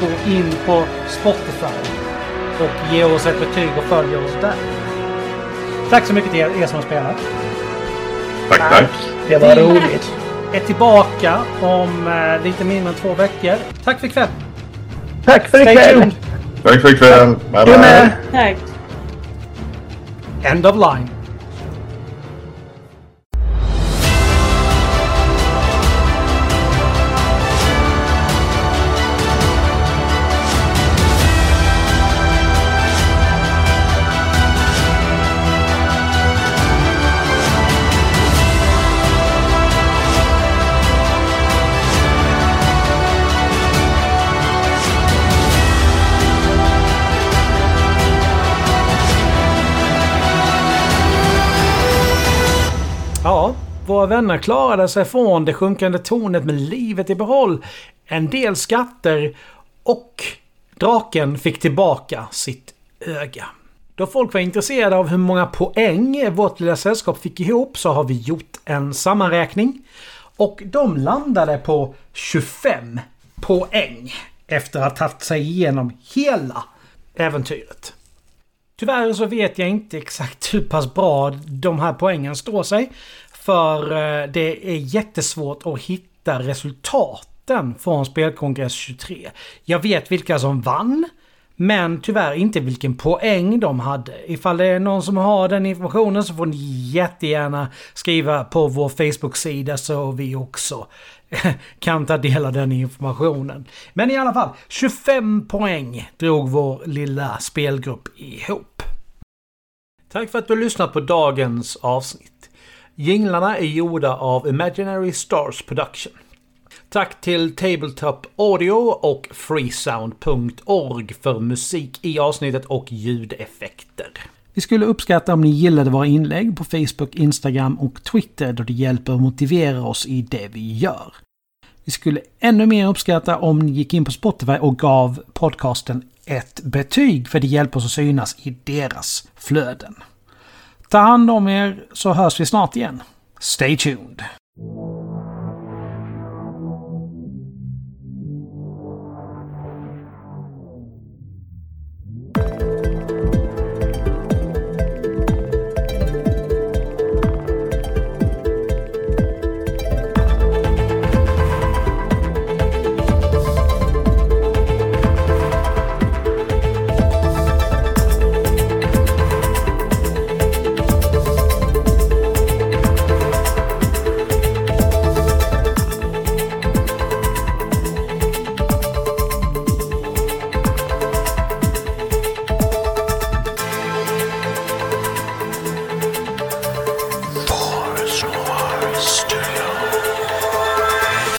Speaker 1: går in på Spotify. Och ger oss ett betyg och följer oss där. Tack så mycket till er, er som har spelat.
Speaker 2: Tack, tack.
Speaker 4: Det var roligt.
Speaker 1: Är tillbaka om eh, lite mindre än två veckor. Tack för ikväll.
Speaker 4: Tack för ikväll.
Speaker 2: Tack för ikväll. Bye, bye.
Speaker 3: Tack.
Speaker 1: End of line. Våra vänner klarade sig från det sjunkande tornet med livet i behåll. En del skatter och draken fick tillbaka sitt öga. Då folk var intresserade av hur många poäng vårt lilla sällskap fick ihop så har vi gjort en sammanräkning. Och de landade på 25 poäng efter att ha tagit sig igenom hela äventyret. Tyvärr så vet jag inte exakt hur pass bra de här poängen står sig. För eh, det är jättesvårt att hitta resultaten från Spelkongress 23. Jag vet vilka som vann. Men tyvärr inte vilken poäng de hade. Ifall det är någon som har den informationen så får ni jättegärna skriva på vår Facebook-sida så vi också [LAUGHS] kan ta del av den informationen. Men i alla fall, 25 poäng drog vår lilla spelgrupp ihop. Tack för att du har lyssnat på dagens avsnitt. Jinglarna är gjorda av Imaginary Stars Production. Tack till Tabletop Audio och freesound.org för musik i avsnittet och ljudeffekter. Vi skulle uppskatta om ni gillade våra inlägg på Facebook, Instagram och Twitter då det hjälper att motivera oss i det vi gör. Vi skulle ännu mer uppskatta om ni gick in på Spotify och gav podcasten ett betyg för det hjälper oss att synas i deras flöden. Ta hand om er så hörs vi snart igen. Stay tuned!